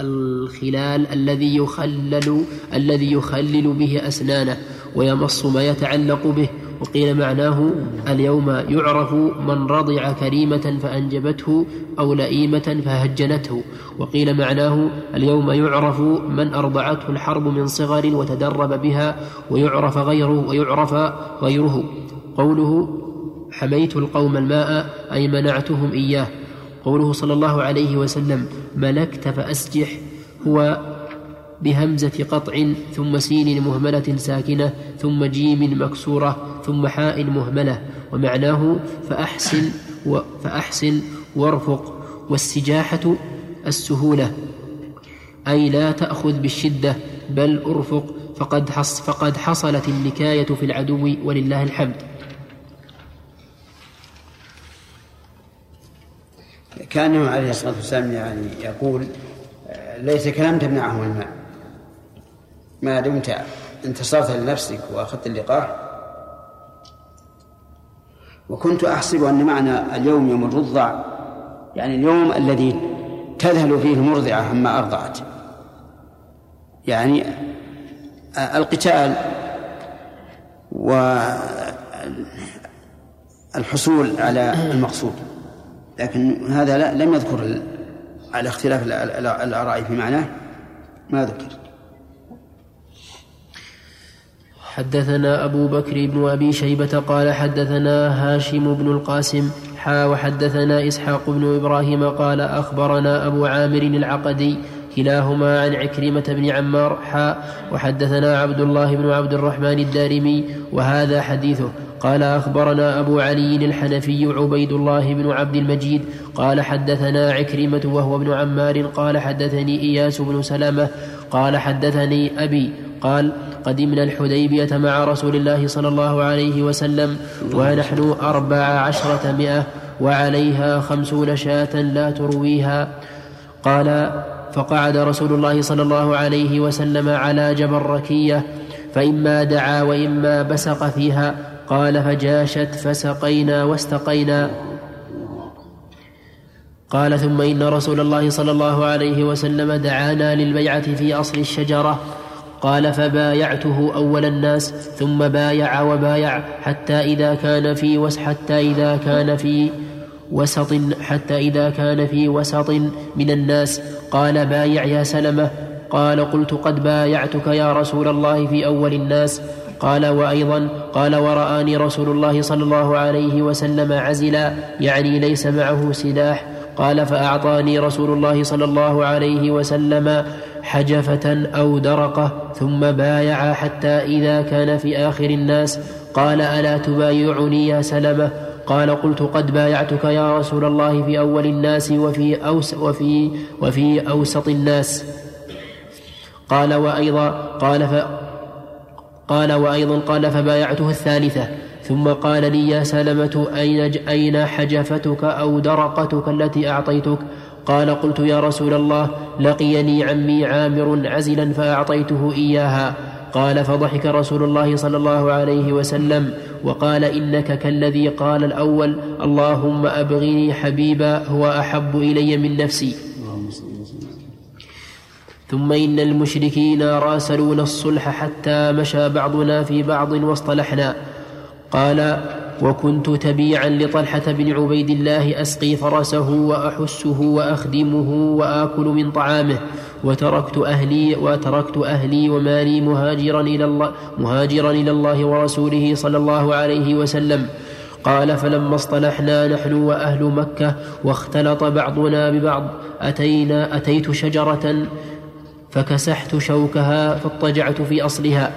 الخلال الذي يخلل الذي يخلل به أسنانه ويمص ما يتعلق به وقيل معناه اليوم يعرف من رضع كريمة فأنجبته أو لئيمة فهجنته. وقيل معناه اليوم يعرف من أرضعته الحرب من صغر وتدرب بها ويعرف غيره ويعرف غيره. قوله حميت القوم الماء أي منعتهم إياه. قوله صلى الله عليه وسلم ملكت فأسجح هو بهمزة قطع ثم سين مهملة ساكنة ثم جيم مكسورة ثم حاء مهملة ومعناه فأحسن و فأحسن وارفق والسجاحة السهولة. أي لا تأخذ بالشدة بل ارفق فقد, حص فقد حصلت النكاية في العدو ولله الحمد. كانه عليه الصلاة والسلام يعني يقول ليتك لم تمنعه الماء. ما دمت انتصرت لنفسك وأخذت اللقاح. وكنت أحسب أن معنى اليوم يوم الرضع يعني اليوم الذي تذهل فيه المرضعة عما أرضعت. يعني القتال والحصول على المقصود. لكن هذا لا لم يذكر على اختلاف الآراء في معناه ما ذكر حدثنا أبو بكر بن أبي شيبة قال حدثنا هاشم بن القاسم حا وحدثنا إسحاق بن إبراهيم قال أخبرنا أبو عامر العقدي كلاهما عن عكرمة بن عمار حاء وحدثنا عبد الله بن عبد الرحمن الدارمي وهذا حديثه. قال أخبرنا أبو علي الحنفي عبيد الله بن عبد المجيد قال حدثنا عكرمة وهو ابن عمار قال حدثني إياس بن سلمة قال حدثني أبي قال قدمنا الحديبية مع رسول الله صلى الله عليه وسلم ونحن أربع عشرة مئة وعليها خمسون شاة لا ترويها. قال فقعد رسول الله صلى الله عليه وسلم على جبل ركية فإما دعا وإما بسق فيها. قال فجاشت فسقينا واستقينا. قال ثم إن رسول الله صلى الله عليه وسلم دعانا للبيعة في أصل الشجرة. قال فبايعته أول الناس ثم بايع وبايع حتى إذا كان في وس حتى إذا كان في وسط حتى إذا كان في وسط من الناس. قال بايع يا سلمة. قال قلت قد بايعتك يا رسول الله في أول الناس. قال وأيضا قال ورآني رسول الله صلى الله عليه وسلم عزلا يعني ليس معه سلاح. قال فأعطاني رسول الله صلى الله عليه وسلم حجفة أو درقة ثم بايع حتى إذا كان في آخر الناس. قال ألا تبايعني يا سلمة؟ قال قلت قد بايعتك يا رسول الله في أول الناس وفي, أوس وفي, وفي أوسط الناس. قال وأيضا قال ف قال وأيضا قال فبايعته الثالثة. ثم قال لي يا سلمة أين, أين حجفتك أو درقتك التي أعطيتك؟ قال قلت يا رسول الله لقيني عمي عامر عزلا فأعطيته إياها. قال فضحك رسول الله صلى الله عليه وسلم وقال إنك كالذي قال الأول اللهم أبغني حبيبا هو أحب إلي من نفسي. ثم إن المشركين راسلون الصلح حتى مشى بعضنا في بعض واصطلحنا. قال وكنت تبيعا لطلحة بن عبيد الله أسقي فرسه وأحسه وأخدمه وآكل من طعامه وتركت أهلي وتركت أهلي ومالي مهاجرا إلى الله مهاجرا إلى الله ورسوله صلى الله عليه وسلم. قال فلما اصطلحنا نحن وأهل مكة واختلط بعضنا ببعض أتينا أتيت شجرة فكسحت شوكها فاضطجعت في أصلها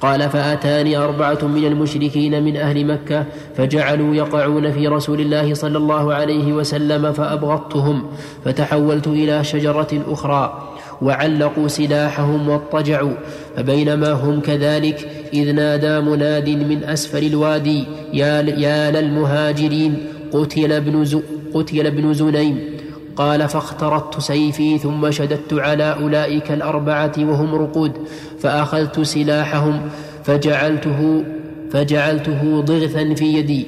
قال فأتاني أربعة من المشركين من أهل مكة فجعلوا يقعون في رسول الله صلى الله عليه وسلم فأبغضتهم فتحولت إلى شجرة أخرى وعلقوا سلاحهم واضطجعوا فبينما هم كذلك إذ نادى مناد من أسفل الوادي يا, يا للمهاجرين قتل ابن, قتل ابن زنيم. قال فاخترت سيفي ثم شددت على أولئك الأربعة وهم رقود فأخذت سلاحهم فجعلته فجعلته ضغثا في يدي.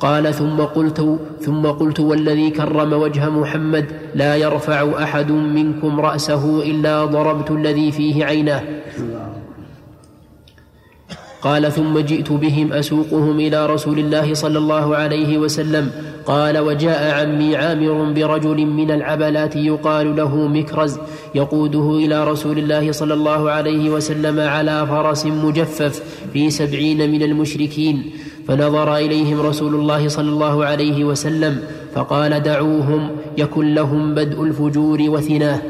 قال ثم قلت ثم قلت والذي كرم وجه محمد لا يرفع أحد منكم رأسه إلا ضربت الذي فيه عيناه. قال ثم جئت بهم أسوقهم إلى رسول الله صلى الله عليه وسلم. قال وجاء عمي عامر برجل من العبلات يقال له مكرز يقوده إلى رسول الله صلى الله عليه وسلم على فرس مجفف في سبعين من المشركين. فنظر إليهم رسول الله صلى الله عليه وسلم فقال دعوهم يكن لهم بدء الفجور وثناه.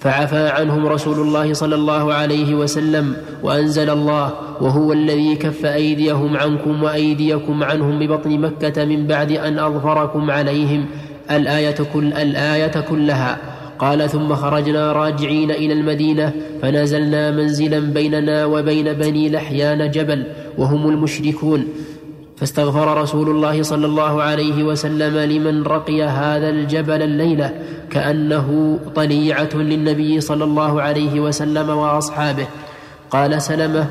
فعفى عنهم رسول الله صلى الله عليه وسلم وأنزل الله وهو الذي كف أيديهم عنكم وأيديكم عنهم ببطن مكة من بعد أن أظفركم عليهم الآية, كل الآية كلها. قال ثم خرجنا راجعين إلى المدينة فنزلنا منزلا بيننا وبين بني لحيان جبل وهم المشركون فاستغفر رسول الله صلى الله عليه وسلم لمن رقي هذا الجبل الليلة كأنه طليعة للنبي صلى الله عليه وسلم وأصحابه. قال سلمة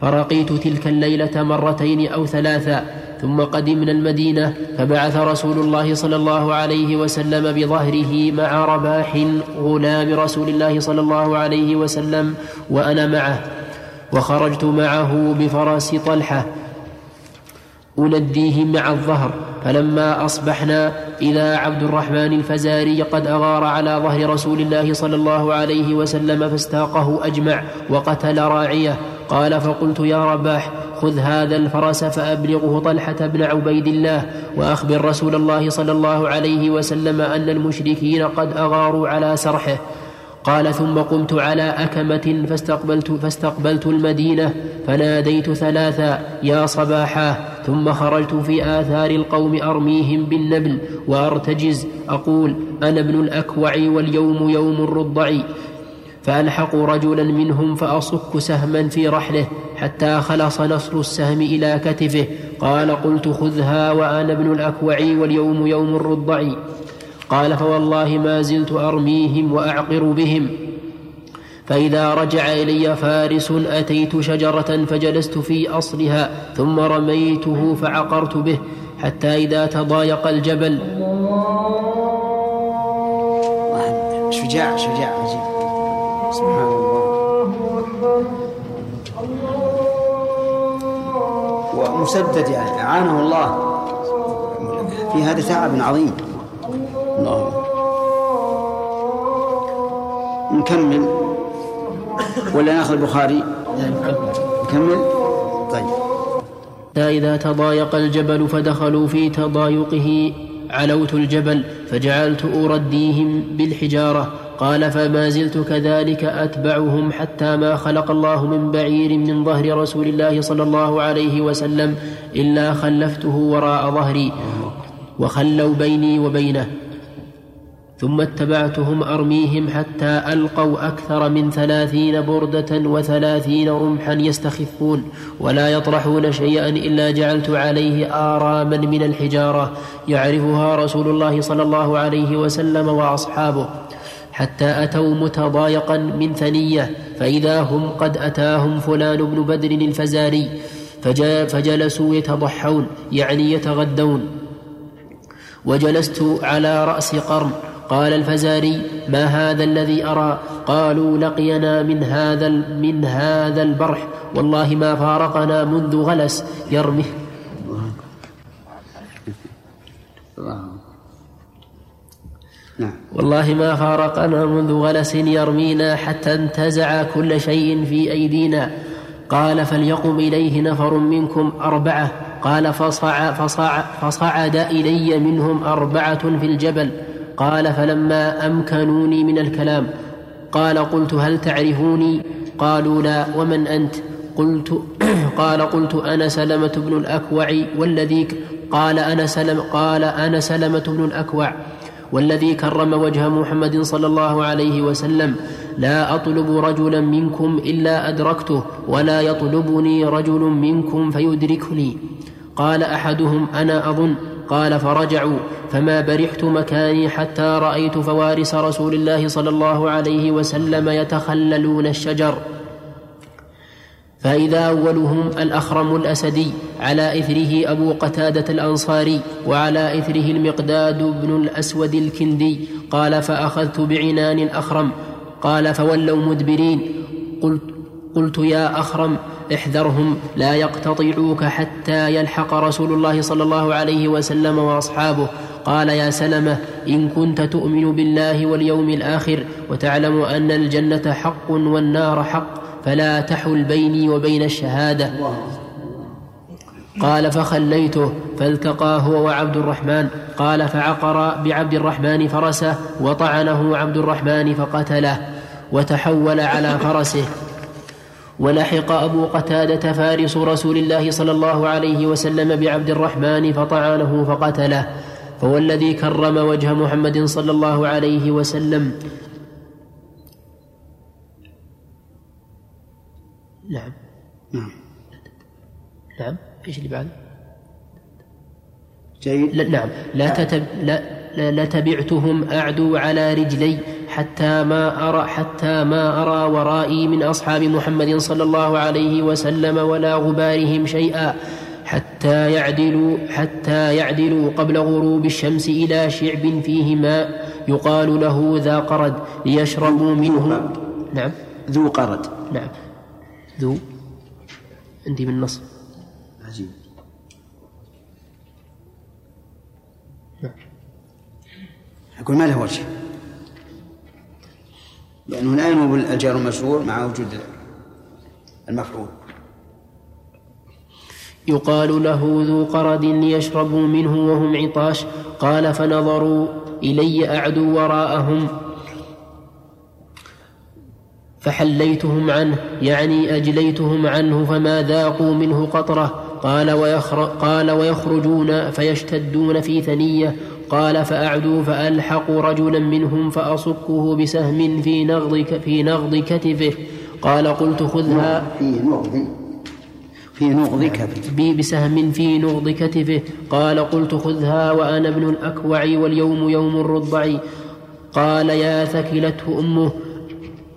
فرقيت تلك الليلة مرتين أو ثلاثا ثم قدمنا المدينة فبعث رسول الله صلى الله عليه وسلم بظهره مع رباح غلام رسول الله صلى الله عليه وسلم وأنا معه وخرجت معه بفرس طلحة أنديه مع الظهر فلما أصبحنا إذا عبد الرحمن الفزاري قد أغار على ظهر رسول الله صلى الله عليه وسلم فاستاقه أجمع وقتل راعيه. قال فقلت يا رباح خذ هذا الفرس فأبلغه طلحة بن عبيد الله وأخبر رسول الله صلى الله عليه وسلم أن المشركين قد أغاروا على سرحه. قال ثم قمت على أكمة فاستقبلت, فاستقبلت المدينة فناديت ثلاثا يا صباحا! ثم خرجت في آثار القوم أرميهم بالنبل وأرتجز. أقول أنا ابن الأكوع واليوم يوم الرضع. فألحق رجلا منهم فأصك سهما في رحله حتى خلص نصر السهم إلى كتفه. قال قلت خذها وأنا ابن الأكوع واليوم يوم الرضع. قال فوالله ما زلت أرميهم وأعقر بهم. فإذا رجع إلي فارس أتيت شجرة فجلست في أصلها ثم رميته فعقرت به حتى إذا تضايق الجبل. شجاع شجاع عجيب. سبحان الله. ومسدد يعني. أعانه الله. في هذا تعب عظيم. الله. نكمل ولا ناخذ البخاري؟ نكمل. طيب. إذا تضايق الجبل فدخلوا في تضايقه. علوت الجبل فجعلت أرديهم بالحجارة. قال فما زلت كذلك أتبعهم حتى ما خلق الله من بعير من ظهر رسول الله صلى الله عليه وسلم إلا خلفته وراء ظهري. وخلوا بيني وبينه. ثم اتبعتهم أرميهم حتى ألقوا أكثر من ثلاثين بردة وثلاثين رمحا يستخفون ولا يطرحون شيئا إلا جعلت عليه آراما من الحجارة يعرفها رسول الله صلى الله عليه وسلم وأصحابه حتى أتوا متضايقا من ثنية فإذا هم قد أتاهم فلان بن بدر الفزاري فجلسوا يتضحون يعني يتغدون. وجلست على رأس قرن. قال الفزاري ما هذا الذي أرى؟ قالوا لقينا من هذا من هذا البرح. والله ما فارقنا منذ غلس. يرمي. والله ما فارقنا منذ غلس يرمينا حتى انتزع كل شيء في أيدينا. قال فليقم إليه نفر منكم أربعة. قال فصع فصع فصعد إلي منهم أربعة في الجبل. قال فلما أمكنوني من الكلام قال قلت هل تعرفوني؟ قالوا لا. ومن أنت؟ قلت قال قلت أنا سلمة بن الأكوع والذي قال أنا سلم قال أنا سلمة بن الأكوع والذي كرم وجه محمد صلى الله عليه وسلم. لا أطلب رجلا منكم إلا أدركته ولا يطلبني رجل منكم فيدركني. قال أحدهم أنا أظن قال فرجعوا فما برحت مكاني حتى رأيت فوارس رسول الله صلى الله عليه وسلم يتخللون الشجر. فإذا أولهم الأخرم الأسدي على إثره أبو قتادة الأنصاري وعلى إثره المقداد بن الأسود الكندي قال فأخذت بعنان الأخرم. قال فولوا مدبرين. قلت, قلت يا أخرم احذرهم لا يقتطعوك حتى يلحق رسول الله صلى الله عليه وسلم وأصحابه. قال يا سلمة إن كنت تؤمن بالله واليوم الآخر وتعلم أن الجنة حق والنار حق فلا تحل بيني وبين الشهادة. قال فخليته فالتقى هو وعبد الرحمن. قال فعقر بعبد الرحمن فرسه وطعنه عبد الرحمن فقتله وتحول على فرسه. ولحق أبو قتادة فارس رسول الله صلى الله عليه وسلم بعبد الرحمن فطعنه فقتله فهو الذي كرم وجه محمد صلى الله عليه وسلم. نعم. نعم. نعم. إيش اللي بعده؟ جيد لا نعم. لا تتب لا لتبعتهم أعدو على رجلي حتى ما أرى حتى ما أرى ورائي من أصحاب محمد صلى الله عليه وسلم ولا غبارهم شيئا. حتى يعدلوا حتى يعدلوا قبل غروب الشمس إلى شعب فيه ماء يقال له ذا قرد ليشربوا منه. نعم. ذو قرد. نعم. ذو عندي من نص عجيب أقول ما له وجه. لأنه لا ينوب الجار المجرور مع وجود المفعول. يقال له ذو قرد ليشربوا منه وهم عطاش. قال فنظروا إلي أعدو وراءهم. فحليتهم عنه يعني أجليتهم عنه فما ذاقوا منه قطرة. قال, ويخر قال ويخرجون فيشتدون في ثنية. قال فأعدوا فألحقوا رجلا منهم فأصكه بسهم في نغض في نغض كتفه. قال قلت خذها فيه نغض فيه نغض بي بسهم في نغض كتفه. قال قلت خذها وأنا ابن الأكوع واليوم يوم الرضع. قال يا ثكلته أمه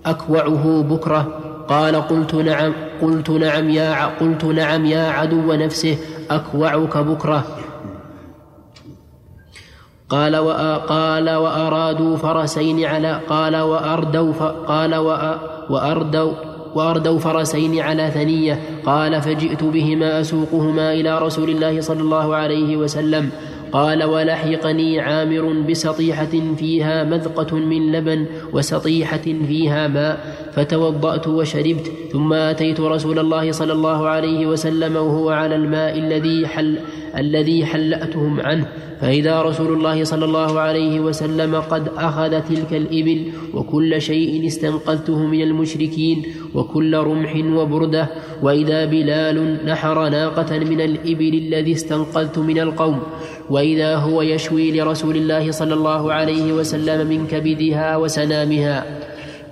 أكوعه بكرة. قال قلت نعم قلت نعم يا قلت نعم يا عدو نفسه أكوعك بكرة. قال وأ... قال وأرادوا فرسين على قال وأردوا. قال وأ... وأردوا وأردوا فرسين على ثنية. قال فجئت بهما أسوقهما إلى رسول الله صلى الله عليه وسلم. قال ولحقني عامر بسطيحة فيها مذقة من لبن وسطيحة فيها ماء. فتوضأت وشربت ثم أتيت رسول الله صلى الله عليه وسلم وهو على الماء الذي حل الذي حلأتهم عنه. فإذا رسول الله صلى الله عليه وسلم قد أخذ تلك الإبل وكل شيء استنقذته من المشركين وكل رمح وبردة وإذا بلال نحر ناقة من الإبل الذي استنقذت من القوم وإذا هو يشوي لرسول الله صلى الله عليه وسلم من كبدها وسنامها.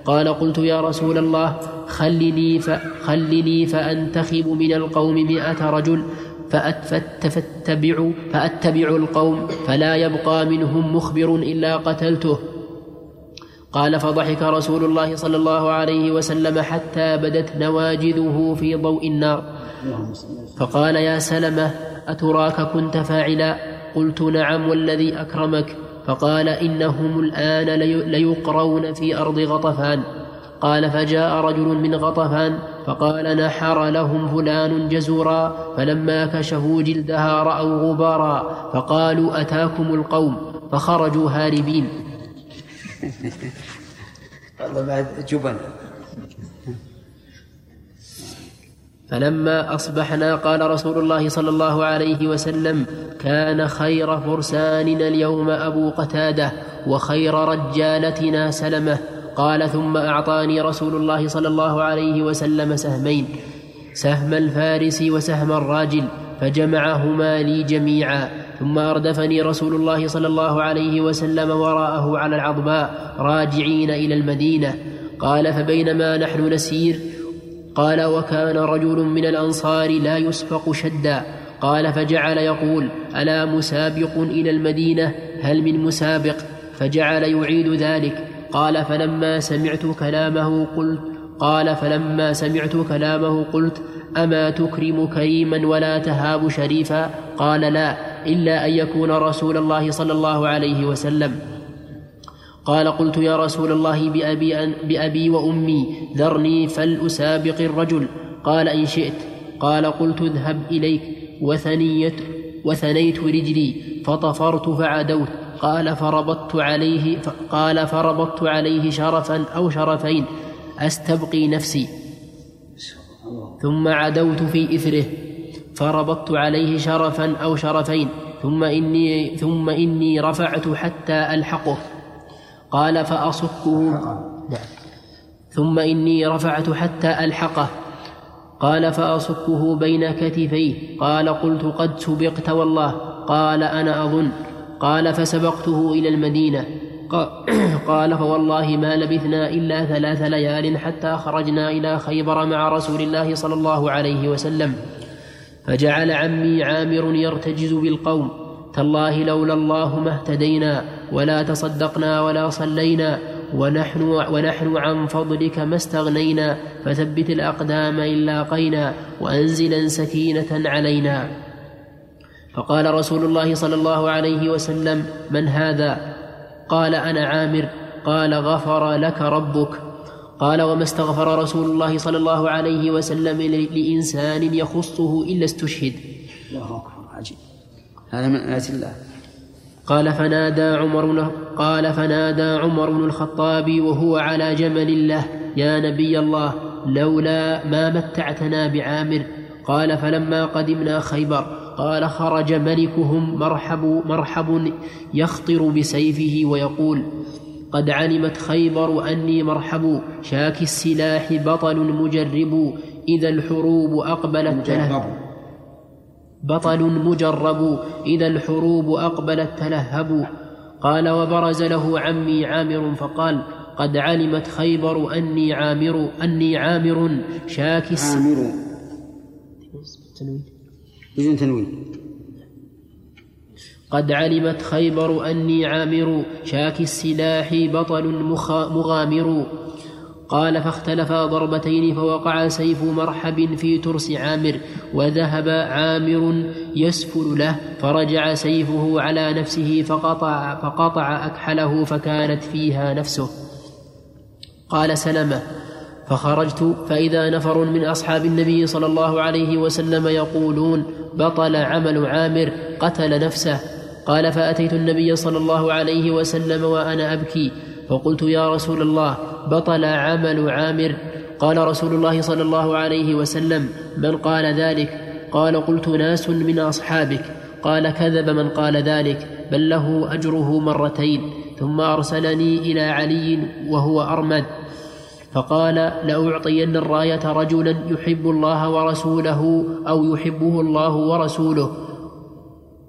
قال قلت يا رسول الله خلني, فخلني فأنتخب من القوم مئة رجل فأت- فاتبع فأتبع القوم فلا يبقى منهم مخبر إلا قتلته. قال فضحك رسول الله صلى الله عليه وسلم حتى بدت نواجذه في ضوء النار. فقال يا سلمة أتراك كنت فاعلا؟ قلت نعم والذي أكرمك. فقال إنهم الآن لي- ليقرون في أرض غطفان. قال فجاء رجل من غطفان فقال نحر لهم فلان جزورا فلما كشفوا جلدها رأوا غبارا فقالوا أتاكم القوم فخرجوا هاربين. والله بعد جبن. فلما أصبحنا قال رسول الله صلى الله عليه وسلم كان خير فرساننا اليوم أبو قتادة وخير رجالتنا سلمة قال ثم أعطاني رسول الله صلى الله عليه وسلم سهمين سهم الفارس وسهم الراجل فجمعهما لي جميعا ثم أردفني رسول الله صلى الله عليه وسلم وراءه على العظماء راجعين إلى المدينة. قال فبينما نحن نسير قال وكان رجل من الأنصار لا يسبق شدا. قال فجعل يقول ألا مسابق إلى المدينة؟ هل من مسابق؟ فجعل يعيد ذلك. قال فلما سمعت كلامه قلت قال فلما سمعت كلامه قلت أما تكرم كريما ولا تهاب شريفا؟ قال لا إلا أن يكون رسول الله صلى الله عليه وسلم. قال قلت يا رسول الله بأبي, بأبي وأمي ذرني فلأسابق الرجل. قال إن شئت. قال قلت اذهب إليك. وثنيت وثنيت رجلي فطفرت فعدوت. قال فربطت عليه قال فربطت عليه شرفا أو شرفين أستبقي نفسي. ثم عدوت في إثره فربطت عليه شرفا أو شرفين ثم إني, ثم إني رفعت حتى ألحقه. قال فأصكه. ثم إني رفعت حتى ألحقه. قال فأصكه بين كتفيه قال قلت قد سبقت والله قال أنا أظن. قال فسبقته إلى المدينة. قال فوالله ما لبثنا إلا ثلاث ليال حتى خرجنا إلى خيبر مع رسول الله صلى الله عليه وسلم. فجعل عمي عامر يرتجز بالقوم. تالله لولا الله ما اهتدينا ولا تصدقنا ولا صلينا ونحن, ونحن عن فضلك ما استغنينا. فثبت الأقدام إن لاقينا وأنزلا سكينة علينا. فقال رسول الله صلى الله عليه وسلم من هذا؟ قال أنا عامر. قال غفر لك ربك. قال وما استغفر رسول الله صلى الله عليه وسلم لإنسان يخصه إلا استشهد. الله أكبر عجيب. هذا من آيات الله. قال فنادى عمر قال فنادى عمر بن الخطاب وهو على جمل له يا نبي الله لولا ما متعتنا بعامر. قال فلما قدمنا خيبر قال خرج ملكهم مرحب مرحب يخطر بسيفه ويقول قد علمت خيبر أني مرحب شاك السلاح بطل مجرب إذا الحروب أقبلت تلهب بطل مجرب إذا الحروب أقبلت تلهب. قال وبرز له عمي عامر فقال قد علمت خيبر أني عامر أني عامر شاك عامر. بدون تنوين قد علمت خيبر أني عامر شاك السلاح بطل مغامر. قال فاختلفا ضربتين فوقع سيف مرحب في ترس عامر وذهب عامر يسفل له فرجع سيفه على نفسه فقطع, فقطع أكحله فكانت فيها نفسه. قال سلمة فخرجت فإذا نفر من أصحاب النبي صلى الله عليه وسلم يقولون بطل عمل عامر قتل نفسه. قال فأتيت النبي صلى الله عليه وسلم وأنا أبكي. فقلت يا رسول الله بطل عمل عامر. قال رسول الله صلى الله عليه وسلم من قال ذلك؟ قال قلت ناس من أصحابك. قال كذب من قال ذلك بل له أجره مرتين. ثم أرسلني إلى علي وهو أرمد. فقال لأعطين الراية رجلا يحب الله ورسوله أو يحبه الله ورسوله.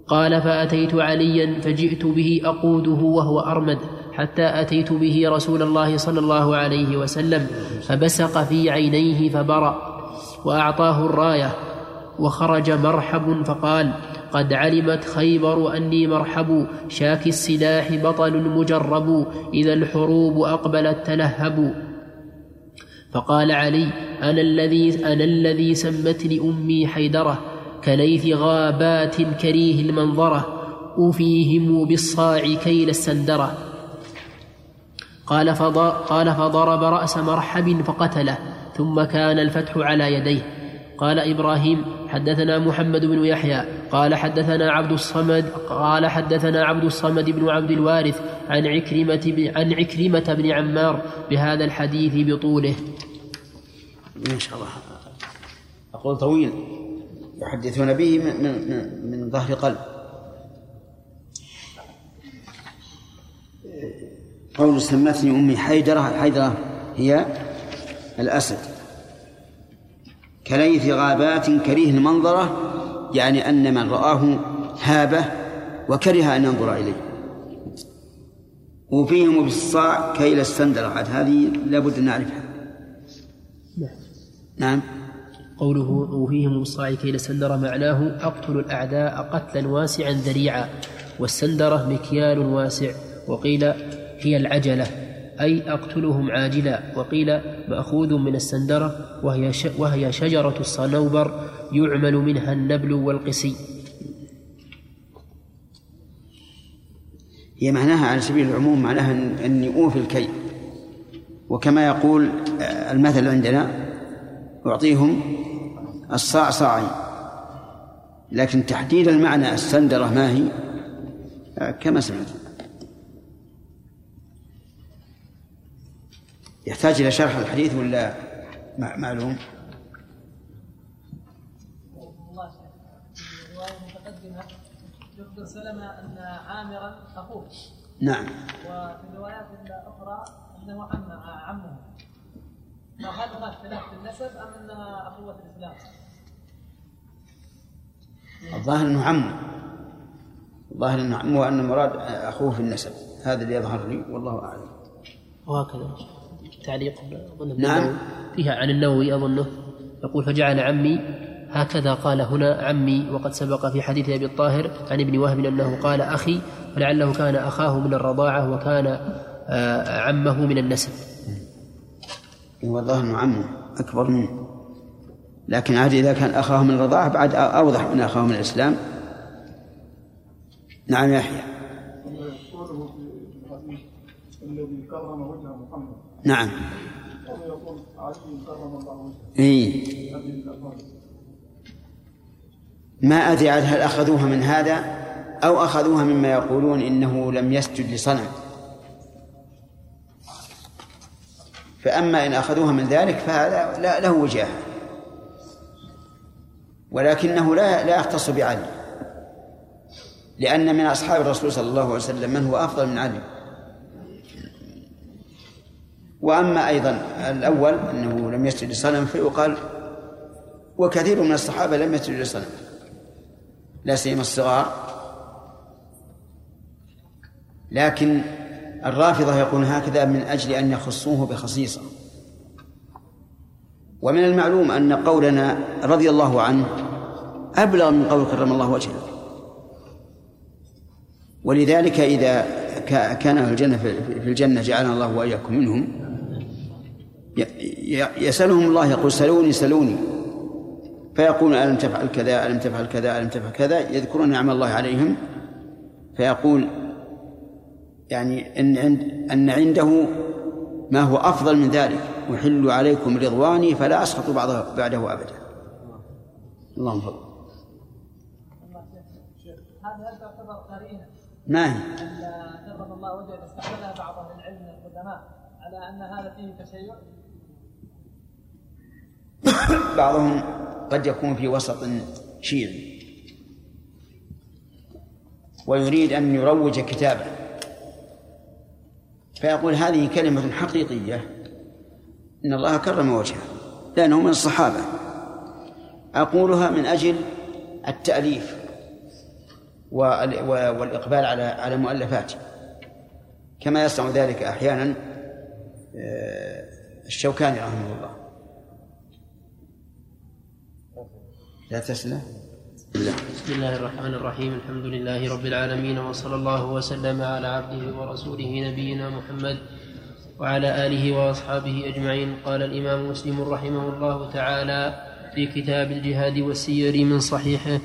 قال فأتيت عليا فجئت به أقوده وهو أرمد حتى أتيت به رسول الله صلى الله عليه وسلم فبسق في عينيه فبرأ وأعطاه الراية وخرج مرحب فقال قد علمت خيبر أني مرحب شاك السلاح بطل مجرب إذا الحروب أقبلت تلهب. فقال علي أنا الذي أنا الذي سمتني أمي حيدرة كليث غابات كريه المنظرة أوفيهم بالصاع كيل السندرة. قال, قال فضرب رأس مرحب فقتله ثم كان الفتح على يديه. قال إبراهيم حدثنا محمد بن يحيى قال حدثنا عبد الصمد قال حدثنا عبد الصمد بن عبد الوارث عن عكرمة عن عكرمة بن عمار بهذا الحديث بطوله. ما شاء الله. أقول طويل. يحدثون به من, من, من ظهر قلب. قول سمتني أمي حيدرة حيدرة هي الأسد. كليث غابات كريه المنظرة يعني أن من رآه هابه وكره أن ينظر إليه. وفيهم بالصاع كيل السندرة عاد هذه لابد أن نعرفها. نعم. قوله وفيهم الصاع كيل سندر معناه أقتل الأعداء قتلا واسعا ذريعا والسندرة مكيال واسع وقيل هي العجلة. أي أقتلهم عاجلا. وقيل مأخوذ من السندرة وهي, وهي شجرة الصنوبر يعمل منها النبل والقسي. هي معناها على سبيل العموم معناها أني أوفي الكي وكما يقول المثل عندنا أعطيهم الصاع صاعين لكن تحديد المعنى السندرة ما هي؟ كما سمعت. يحتاج إلى شرح الحديث ولا معلوم؟ سلمة أن عامرا أخوه. نعم. وفي الروايات الأخرى أنه عم عمه. فهل هناك اختلاف في النسب أم أنها أخوة الإسلام؟ الظاهر أنه عمه الظاهر أنه عمه وأن المراد أخوه في النسب. هذا اللي يظهر لي والله أعلم. وهكذا. تعليق أظن نعم. فيها عن النووي أظنه. يقول فجعل عمي هكذا قال هنا عمي وقد سبق في حديث أبي الطاهر عن ابن وهب أنه قال أخي فلعله كان أخاه من الرضاعة وكان آه، عمه من النسب. هو الظاهر إنه عمه أكبر منه. لكن عاد إذا كان أخاه من الرضاعة بعد أوضح من أخاه من الإسلام. نعم يحيى الذي كرم وجه محمد. نعم. إيه. ما عاد هل أخذوها من هذا أو أخذوها مما يقولون إنه لم يسجد لصنم فأما إن أخذوها من ذلك فهذا لا له وجاهه ولكنه لا لا يختص بعلي لأن من أصحاب الرسول صلى الله عليه وسلم من هو أفضل من علي. وأما أيضا الأول أنه لم يسجد لصنم فيقال وكثير من الصحابة لم يسجدوا لصنم لا سيما الصغار. لكن الرافضة يقولون هكذا من أجل أن يخصوه بخصيصة. ومن المعلوم أن قولنا رضي الله عنه أبلغ من قول كرم الله وجهه. ولذلك إذا كا- كان في الجنة في الجنة جعلنا الله وإياكم منهم. يسألهم الله يقول سلوني سلوني فيقول ألم تفعل كذا ألم تفعل كذا ألم تفعل كذا يذكرون نعم الله عليهم. فيقول يعني أن عند أن عنده ما هو أفضل من ذلك أحل عليكم رضواني فلا أسخط بعضه بعده أبدا. اللهم فضل. هذا هل تعتبر قرينه ما هي الله وجهه استعملها بعض أهل العلم من القدماء على أن هذا فيه تشيع. بعضهم قد يكون في وسط شيعي ويريد أن يروج كتابه. فيقول هذه كلمة حقيقية إن الله كرم وجهه لأنه من الصحابة. أقولها من أجل التأليف والإقبال على على مؤلفاته كما يصنع ذلك أحيانا آه، الشوكاني رحمه الله. لا تسلم بسم الله الرحمن الرحيم. الحمد لله رب العالمين وصلى الله وسلم على عبده ورسوله نبينا محمد وعلى آله وأصحابه أجمعين. قال الإمام مسلم رحمه الله تعالى في كتاب الجهاد والسير من صحيحه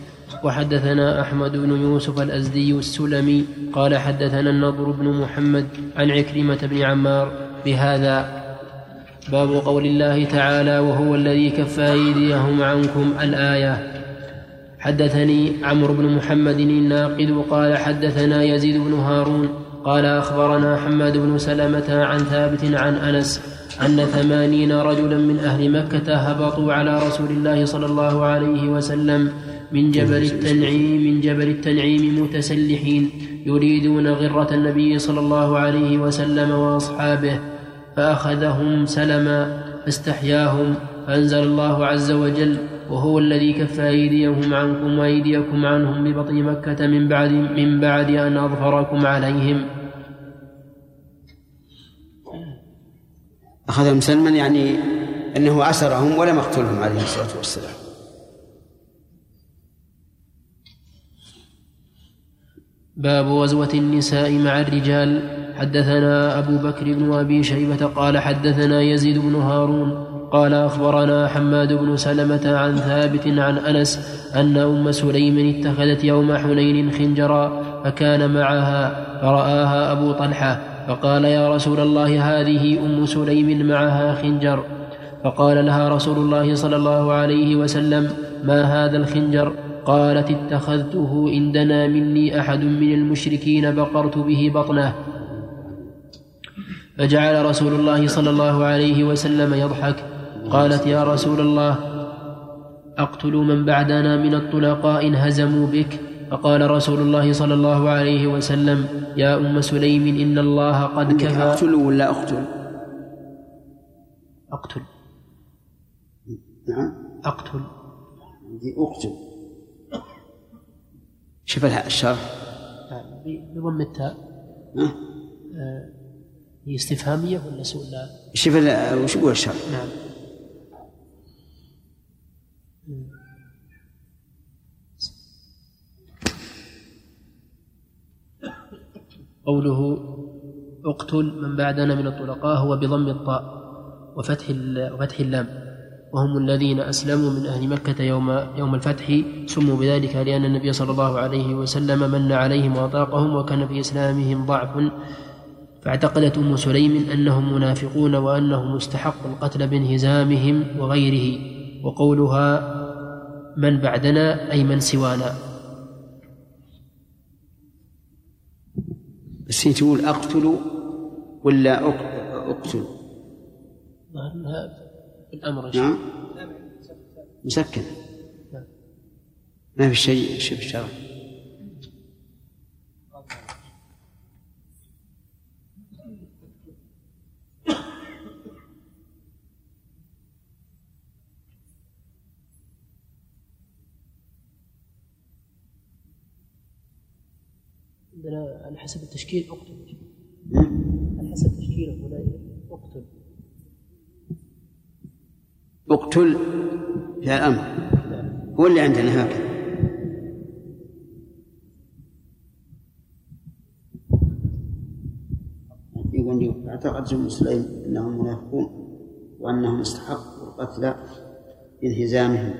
وحدثنا أحمد بن يوسف الأزدي السلمي قال حدثنا النضر بن محمد عن عكرمة بن عمار بهذا باب قول الله تعالى وهو الذي كف أيديهم عنكم الآية. حدثني عمرو بن محمد الناقد قال حدثنا يزيد بن هارون قال أخبرنا حماد بن سلمة عن ثابت عن أنس أن ثمانين رجلا من أهل مكة هبطوا على رسول الله صلى الله عليه وسلم من جبل التنعيم من جبل التنعيم متسلحين يريدون غرة النبي صلى الله عليه وسلم وأصحابه. فأخذهم سلما فاستحياهم فأنزل الله عز وجل وهو الذي كف أيديهم عنكم وأيديكم عنهم ببطن مكة من بعد من بعد أن أظفركم عليهم. أخذهم سلما يعني أنه أسرهم ولم يقتلهم عليه الصلاة والسلام. باب غزوة النساء مع الرجال. حدثنا أبو بكر بن أبي شيبة قال حدثنا يزيد بن هارون قال أخبرنا حماد بن سلمة عن ثابت عن أنس أن أم سليم اتخذت يوم حنين خنجرا فكان معها فرآها أبو طلحة فقال يا رسول الله هذه أم سليم معها خنجر؟ فقال لها رسول الله صلى الله عليه وسلم ما هذا الخنجر؟ قالت اتخذته إن دنا مني أحد من المشركين بقرت به بطنه. فجعل رسول الله صلى الله عليه وسلم يضحك. قالت يا رسول الله أقتل من بعدنا من الطلقاء إن هزموا بك؟ فقال رسول الله صلى الله عليه وسلم يا أم سليم إن الله قد كفى. أقتل ولا أقتل؟ أقتل. نعم. أقتل. عندي أقتل. شوف الح- الشرح. ب- بضم التاء. ها؟ هي استفهامية ولا سؤال لا. شوف وش يقول الشرح نعم. قوله اقتل من بعدنا من الطلقاء هو بضم الطاء وفتح وفتح اللام. وهم الذين أسلموا من أهل مكة يوم يوم الفتح. سموا بذلك لأن النبي صلى الله عليه وسلم من عليهم وأطاقهم وكان في إسلامهم ضعف. فاعتقدت أم سليم أنهم منافقون وأنهم مستحق القتل بانهزامهم وغيره وقولها من بعدنا أي من سوانا. بس هي تقول أقتل ولا لها الأمر نعم. مسكن. ما في شيء شوف الشرح عندنا على حسب التشكيل أقتل. على حسب تشكيله هنا أقتل. أقتل؟ في الأمر هو اللي عندنا هكذا يقول أعتقد جمهور سليم أنهم منافقون وأنهم استحقوا القتل بانهزامهم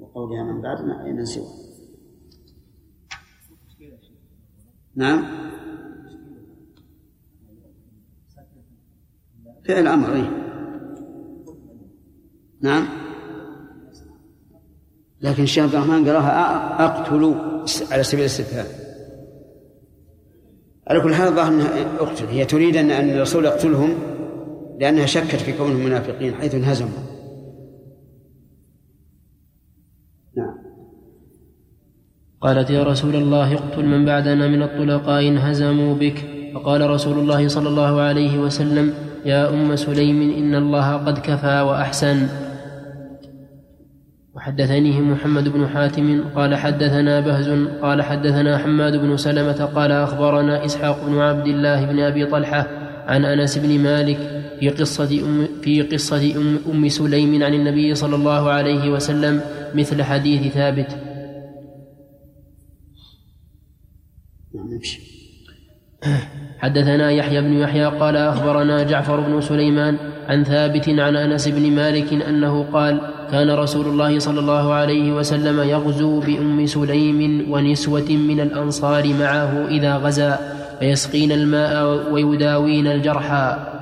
وقولها من بعدنا اي من نعم. فعل أمر إيه؟ نعم. لكن الشيخ عبد الرحمن قراها أ- اقتل على سبيل الاستفهام على كل حال ظاهر أنها أقتل. هي تريد أن الرسول يقتلهم لأنها شكت في كونهم منافقين حيث انهزموا نعم قالت يا رسول الله اقتل من بعدنا من الطلقاء انهزموا بك. فقال رسول الله صلى الله عليه وسلم يا أم سليم إن الله قد كفى وأحسن. وحدثنيه محمد بن حاتم قال حدثنا بهز قال حدثنا حماد بن سلمة قال أخبرنا إسحاق بن عبد الله بن أبي طلحة عن أنس بن مالك في قصة أم في قصة أم, أم سليم عن النبي صلى الله عليه وسلم مثل حديث ثابت. حدثنا يحيى بن يحيى قال أخبرنا جعفر بن سليمان عن ثابت عن أنس بن مالك أنه قال كان رسول الله صلى الله عليه وسلم يغزو بأم سليم ونسوة من الأنصار معه إذا غزا فيسقين الماء ويداوين الجرحى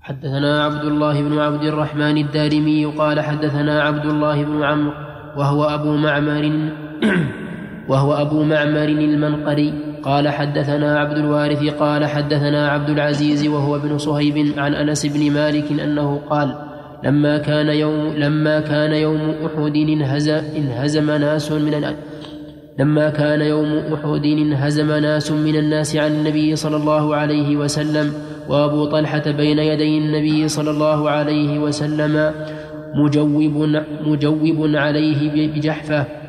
حدثنا عبد الله بن عبد الرحمن الدارمي قال حدثنا عبد الله بن عمرو وهو أبو معمر وهو أبو معمر المنقري. قال حدثنا عبد الوارث قال حدثنا عبد العزيز وهو ابن صهيب عن أنس بن مالك أنه قال لما كان يوم لما كان يوم أحد انهزم, ناس من لما كان يوم أحد انهزم ناس من الناس عن النبي صلى الله عليه وسلم. وأبو طلحة بين يدي النبي صلى الله عليه وسلم مجوب مجوب عليه بجحفة.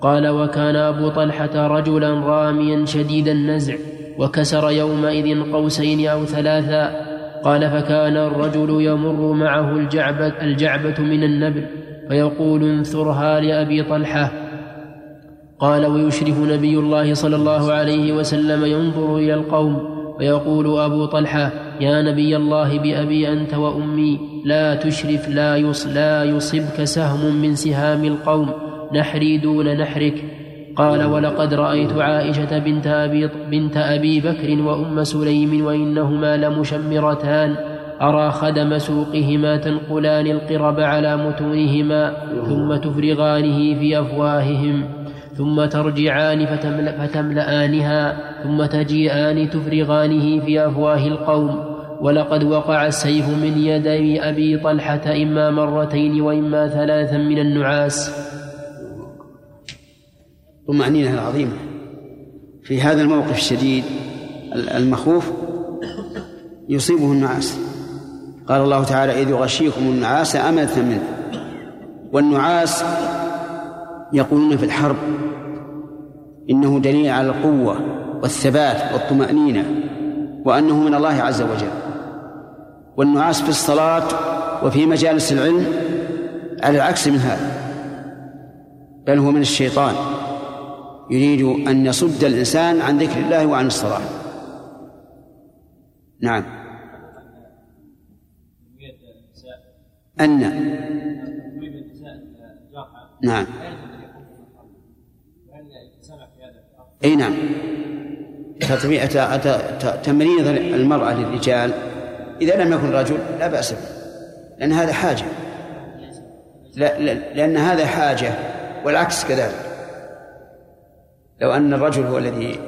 قال وكان أبو طلحة رجلا راميا شديد النزع وكسر يومئذ قوسين أو ثلاثا. قال فكان الرجل يمر معه الجعبة, الجعبة من النبل فيقول انثرها لأبي طلحة. قال ويشرف نبي الله صلى الله عليه وسلم ينظر إلى القوم ويقول أبو طلحة يا نبي الله بأبي أنت وأمي لا تشرف لا, يص لا يصبك سهم من سهام القوم. نحري دون نحرك. قال ولقد رأيت عائشة بنت أبي, بنت أبي بكر وأم سليم وإنهما لمشمرتان. أرى خدم سوقهما تنقلان القرب على متونهما ثم تفرغانه في أفواههم ثم ترجعان فتملأ فتملآنها ثم تجيئان تفرغانه في أفواه القوم. ولقد وقع السيف من يدي أبي طلحة إما مرتين وإما ثلاثا من النعاس. طمأنينة العظيمة في هذا الموقف الشديد المخوف يصيبه النعاس. قال الله تعالى إذ يغشيكم النعاس أمنة منه. والنعاس يقولون في الحرب إنه دليل على القوة والثبات والطمأنينة وأنه من الله عز وجل. والنعاس في الصلاة وفي مجالس العلم على العكس من هذا بل هو من الشيطان. يريد أن يصد الإنسان عن ذكر الله وعن الصلاة. نعم. أن. نعم. أي نعم. تمريض المرأة للرجال إذا لم يكن رجل لا بأس به لأن هذا حاجة. لا لأن هذا حاجة والعكس كذلك. لو أن الرجل هو الذي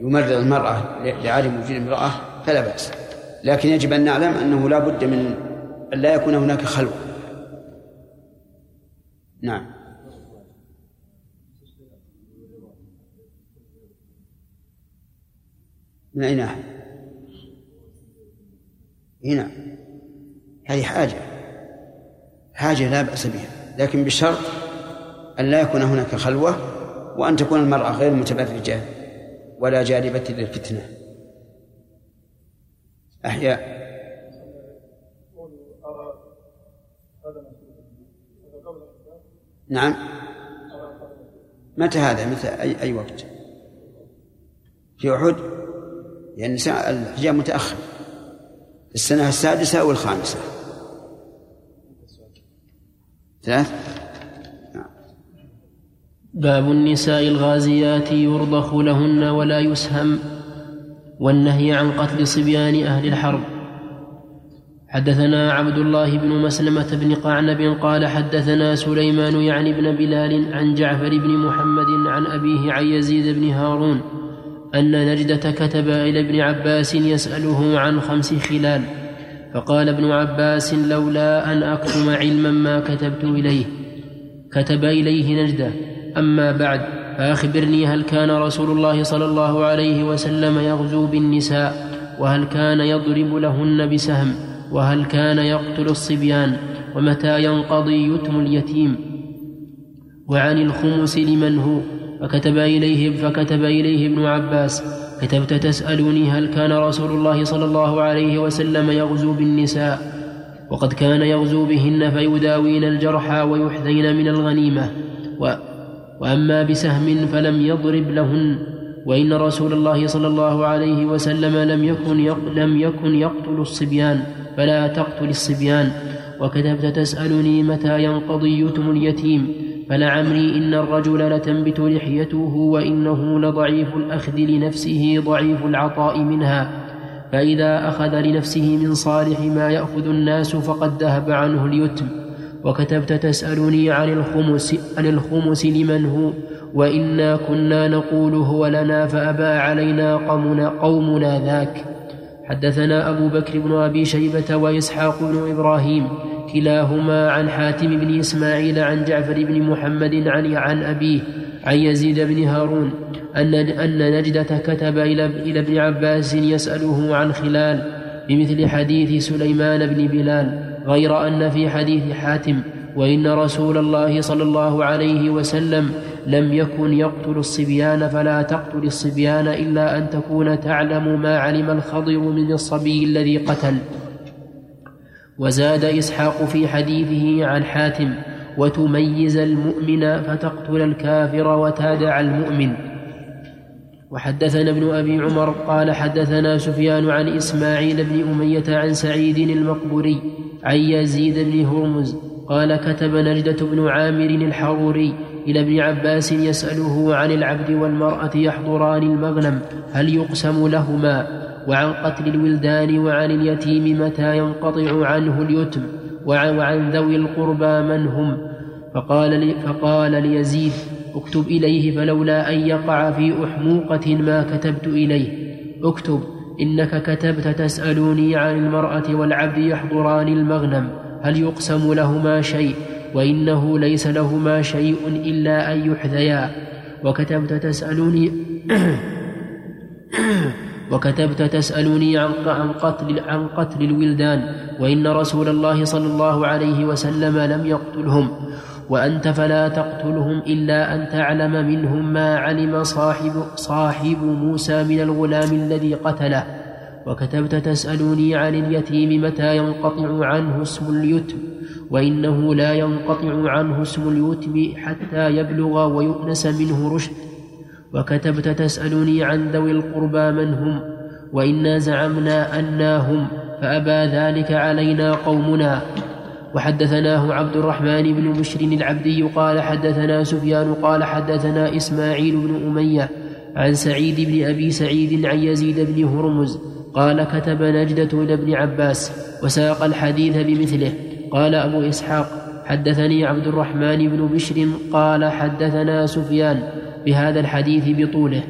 يمرض المرأة لعدم وجود امرأة فلا بأس. لكن يجب أن نعلم أنه لا بد من أن لا يكون هناك خلوة نعم. من أي ناحية؟ هنا. هذه حاجة. حاجة لا بأس بها. لكن بشرط أن لا يكون هناك خلوة وأن تكون المرأة غير متبرجة ولا جالبة للفتنة. أحياء. نعم. متى هذا؟ متى؟ أي, أي وقت؟ في أحد؟ يعني الحجاب متأخر. السنة السادسة أو الخامسة ثلاث؟ باب النساء الغازيات يرضخ لهن ولا يسهم والنهي عن قتل صبيان أهل الحرب. حدثنا عبد الله بن مسلمة بن قعنب قال حدثنا سليمان يعني بن بلال عن جعفر بن محمد عن أبيه عن يزيد بن هارون أن نجدة كتب إلى ابن عباس يسأله عن خمس خلال فقال ابن عباس لولا أن أكتم علما ما كتبت إليه. كتب إليه نجدة. أما بعد فأخبرني هل كان رسول الله صلى الله عليه وسلم يغزو بالنساء وهل كان يضرب لهن بسهم وهل كان يقتل الصبيان ومتى ينقضي يتم اليتيم؟ وعن الخمس لمن هو؟ فكتب إليه فكتب إليه ابن عباس كتبت تسألني هل كان رسول الله صلى الله عليه وسلم يغزو بالنساء؟ وقد كان يغزو بهن فيداوين الجرحى ويحذين من الغنيمة و وأما بسهم فلم يضرب لهن وإن رسول الله صلى الله عليه وسلم لم يكن لم يكن يقتل الصبيان فلا تقتل الصبيان. وكتبت تسألني متى ينقضي يتم اليتيم فلعمري إن الرجل لتنبت لحيته وإنه لضعيف الأخذ لنفسه ضعيف العطاء منها. فإذا أخذ لنفسه من صالح ما يأخذ الناس فقد ذهب عنه اليتم. وكتبت تسألني عن الخمس عن الخمس لمن هو؟ وإنا كنا نقول هو لنا فأبى علينا قومنا, قومنا ذاك. حدثنا أبو بكر بن أبي شيبة وإسحاق بن إبراهيم كلاهما عن حاتم بن إسماعيل عن جعفر بن محمد عن عن أبيه عن يزيد بن هارون أن أن نجدة كتب إلى إلى ابن عباس يسأله عن خلال بمثل حديث سليمان بن بلال. غير أن في حديث حاتم وإن رسول الله صلى الله عليه وسلم لم يكن يقتل الصبيان فلا تقتل الصبيان إلا أن تكون تعلم ما علم الخضر من الصبي الذي قتل. وزاد إسحاق في حديثه عن حاتم وتميز المؤمن فتقتل الكافر وتادع المؤمن. وحدثنا ابن أبي عمر قال حدثنا سفيان عن إسماعيل بن أمية عن سعيد المقبوري عن يزيد بن هرمز قال كتب نجدة بن عامر الحروري إلى ابن عباس يسأله عن العبد والمرأة يحضران المغنم هل يقسم لهما وعن قتل الولدان وعن اليتيم متى ينقطع عنه اليتم وعن ذوي القربى من هم فقال, لي فقال ليزيد اكتب إليه فلولا أن يقع في أحموقة ما كتبت إليه. اكتب إنك كتبت تسألوني عن المرأة والعبد يحضران المغنم هل يقسم لهما شيء؟ وإنه ليس لهما شيء إلا أن يحذيا. وكتبت تسألني وكتبت تسألني عن عن قتل عن قتل الولدان وإن رسول الله صلى الله عليه وسلم لم يقتلهم. وأنت فلا تقتلهم إلا أن تعلم منهم ما علم صاحب صاحب موسى من الغلام الذي قتله. وكتبت تسألني عن اليتيم متى ينقطع عنه اسم اليتم؟ وإنه لا ينقطع عنه اسم اليتم حتى يبلغ ويؤنس منه رشد. وكتبت تسألني عن ذوي القربى من هم؟ وإنا زعمنا أنا هم فأبى ذلك علينا قومنا. وحدثناه عبد الرحمن بن بشر العبدي قال حدثنا سفيان قال حدثنا إسماعيل بن أمية عن سعيد بن أبي سعيد عن يزيد بن هرمز قال كتب نجدة إلى ابن عباس وساق الحديث بمثله. قال أبو إسحاق حدثني عبد الرحمن بن بشر قال حدثنا سفيان بهذا الحديث بطوله.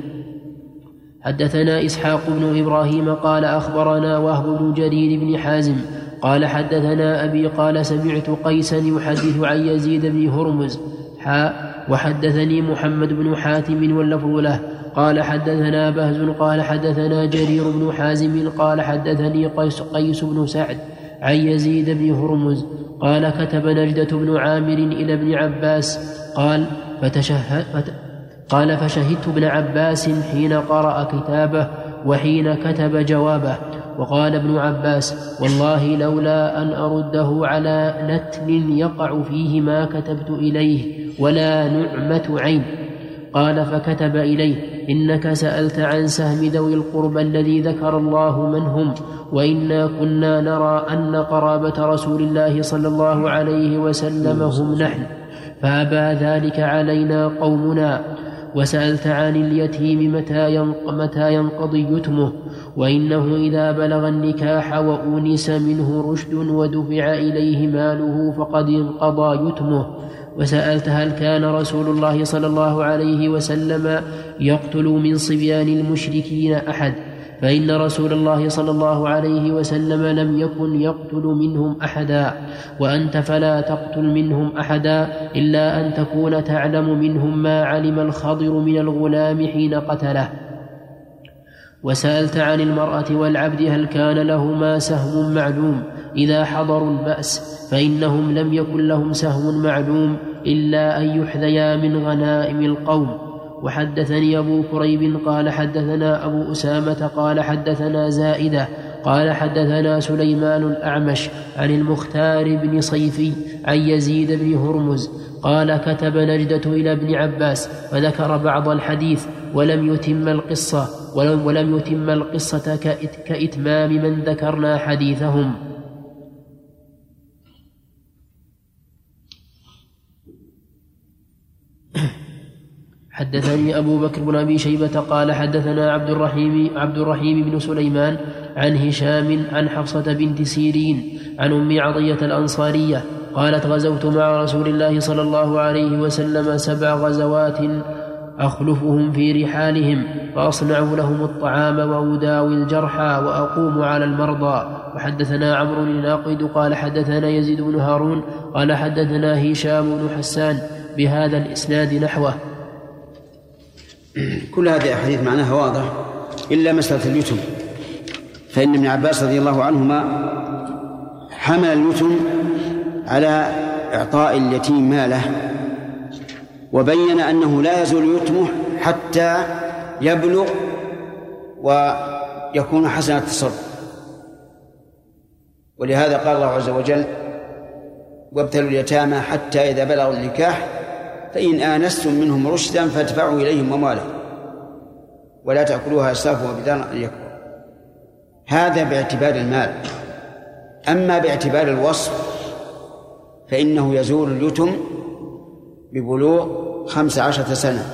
حدثنا إسحاق بن إبراهيم قال أخبرنا وهب بن جرير بن حازم قال حدثنا أبي قال سمعت قيسا يحدث عن يزيد بن هرمز حاء وحدثني محمد بن حاتم واللفظ له. قال حدثنا بهز قال حدثنا جرير بن حازم قال حدثني قيس, قيس بن سعد عن يزيد بن هرمز قال كتب نجدة بن عامر إلى ابن عباس قال فتشهد فت قال فشهدت ابن عباس حين قرأ كتابه وحين كتب جوابه. وقال ابن عباس والله لولا أن أرده على نتن يقع فيه ما كتبت إليه ولا نعمة عين. قال فكتب إليه إنك سألت عن سهم ذوي القربى الذي ذكر الله من هم وإنا كنا نرى أن قرابة رسول الله صلى الله عليه وسلم هم نحن. فأبى ذلك علينا قومنا. وسألت عن اليتيم متى, متى ينقضي يتمه وإنه إذا بلغ النكاح وأونس منه رشد ودفع إليه ماله فقد انقضى يتمه. وسألت هل كان رسول الله صلى الله عليه وسلم يقتل من صبيان المشركين أحد؟ فإن رسول الله صلى الله عليه وسلم لم يكن يقتل منهم أحدا وأنت فلا تقتل منهم أحدا إلا أن تكون تعلم منهم ما علم الخضر من الغلام حين قتله. وسألت عن المرأة والعبد هل كان لهما سهم معلوم؟ إذا حضروا البأس فإنهم لم يكن لهم سهم معلوم إلا أن يحذيا من غنائم القوم. وحدثني أبو كريب قال حدثنا أبو أسامة قال حدثنا زائدة قال حدثنا سليمان الأعمش عن المختار بن صيفي عن يزيد بن هرمز قال كتب نجدة إلى ابن عباس فذكر بعض الحديث ولم يتم القصة ولم, يتم القصة كإتمام من ذكرنا حديثهم. حدثني أبو بكر بن أبي شيبة قال حدثنا عبد الرحيم عبد الرحيم بن سليمان عن هشام عن حفصة بنت سيرين عن أم عطية الأنصارية قالت غزوت مع رسول الله صلى الله عليه وسلم سبع غزوات أخلفهم في رحالهم فأصنع لهم الطعام وأداوي الجرحى وأقوم على المرضى. وحدثنا عمرو الناقد قال حدثنا يزيد بن هارون قال حدثنا هشام بن حسان بهذا الإسناد نحوه. كل هذه الأحاديث معناها واضح إلا مسألة اليتم. فإن ابن عباس رضي الله عنهما حمل اليتم على إعطاء اليتيم ماله وبين أنه لا يزول يتمه حتى يبلغ ويكون حسن التصرف. ولهذا قال الله عز وجل وابتلوا اليتامى حتى إذا بلغوا النكاح فإن آنستم منهم رشدا فادفعوا إليهم أموالهم ولا تأكلوها إسرافا وبدارا أن يكبر. هذا باعتبار المال. أما باعتبار الوصف فإنه يزول اليتم ببلوغ خمس عشرة سنة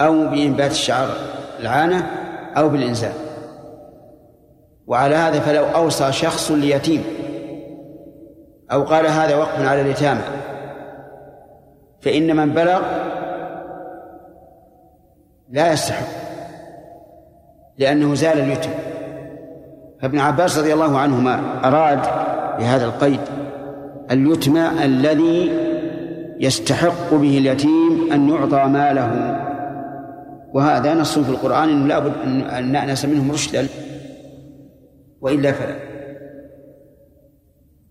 أو بإنبات الشعر العانة أو بالإنزال. وعلى هذا فلو أوصى شخص ليتيم أو قال هذا وقف على اليتامى. فإن من بلغ لا يستحق لأنه زال اليتم. فابن عباس رضي الله عنهما أراد بهذا القيد اليتم الذي يستحق به اليتيم أن يعطى ماله. وهذا نص في القرآن أنه لابد أن نأنس منهم رشدا وإلا فلا.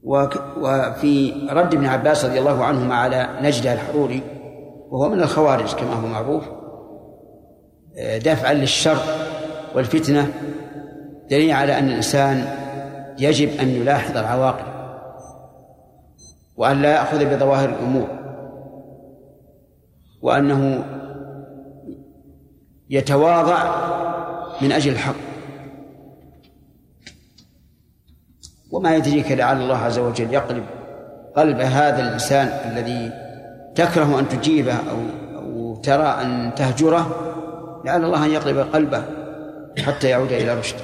وفي رد ابن عباس رضي الله عنهما على نجدة الحروري وهو من الخوارج كما هو معروف دفعا للشر والفتنة دليل على أن الإنسان يجب أن يلاحظ العواقب وأن لا يأخذ بظواهر الأمور وأنه يتواضع من أجل الحق. وما يدريك لعل الله عز وجل يقلب قلب هذا الإنسان الذي تكره أن تجيبه أو أو ترى أن تهجره لعل الله أن يقلب قلبه حتى يعود إلى رشده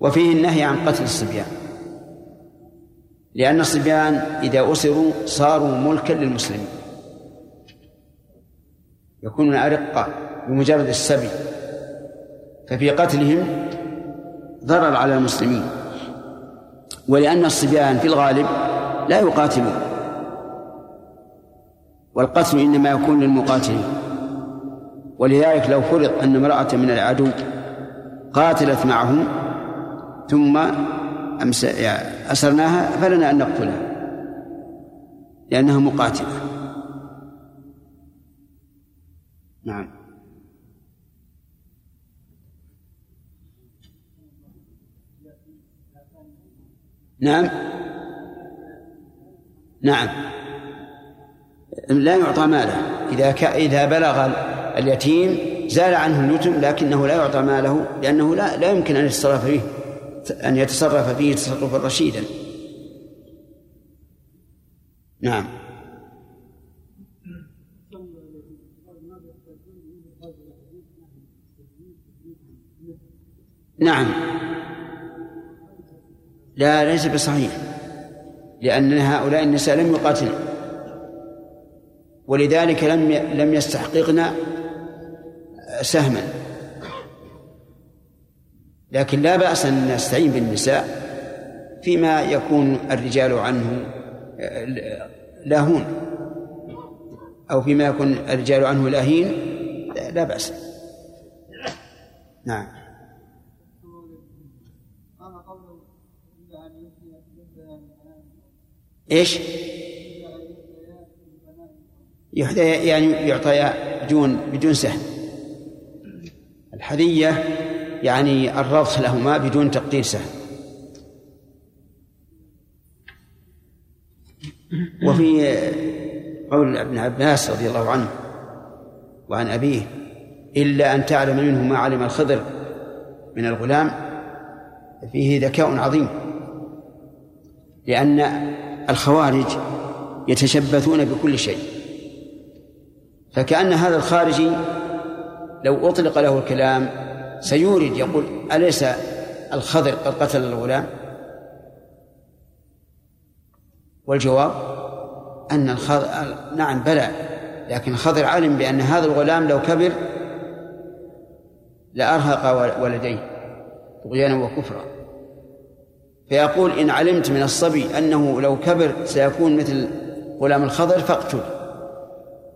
وفيه النهي عن قتل الصبيان. لأن الصبيان إذا أسروا صاروا ملكا للمسلمين. يكونون أرقة بمجرد السبي. ففي قتلهم ضرر على المسلمين. ولأن الصبيان في الغالب لا يقاتلون. والقتل إنما يكون للمقاتلين. ولذلك لو فرض أن امرأة من العدو قاتلت معهم ثم أسرناها فلنا أن نقتلها. لأنها مقاتلة. نعم. نعم. نعم. لا يعطى ماله. إذا ك... إذا بلغ اليتيم زال عنه اليتم لكنه لا يعطى ماله لأنه لا لا يمكن أن يتصرف فيه أن يتصرف فيه تصرفا رشيدا. نعم. نعم. لا ليس بصحيح لأن هؤلاء النساء لم يقاتلن. ولذلك لم لم يستحققن سهما. لكن لا بأس أن نستعين بالنساء فيما يكون الرجال عنه لاهون. أو فيما يكون الرجال عنه لاهين لا بأس. نعم. إيش؟ يحدى يعني يعطى بدون بدون سهم. الحذية يعني الرضخ لهما بدون تقدير سهم. وفي قول ابن عباس رضي الله عنه وعن أبيه إلا أن تعلم منه ما علم الخضر من الغلام فيه ذكاء عظيم. لأن الخوارج يتشبثون بكل شيء. فكأن هذا الخارجي لو أطلق له الكلام سيورد يقول أليس الخضر قد قتل الغلام؟ والجواب أن الخضر نعم بلى لكن الخضر علم بأن هذا الغلام لو كبر لأرهق ولديه طغيانا وكفرا. فيقول إن علمت من الصبي أنه لو كبر سيكون مثل غلام الخضر فاقتل.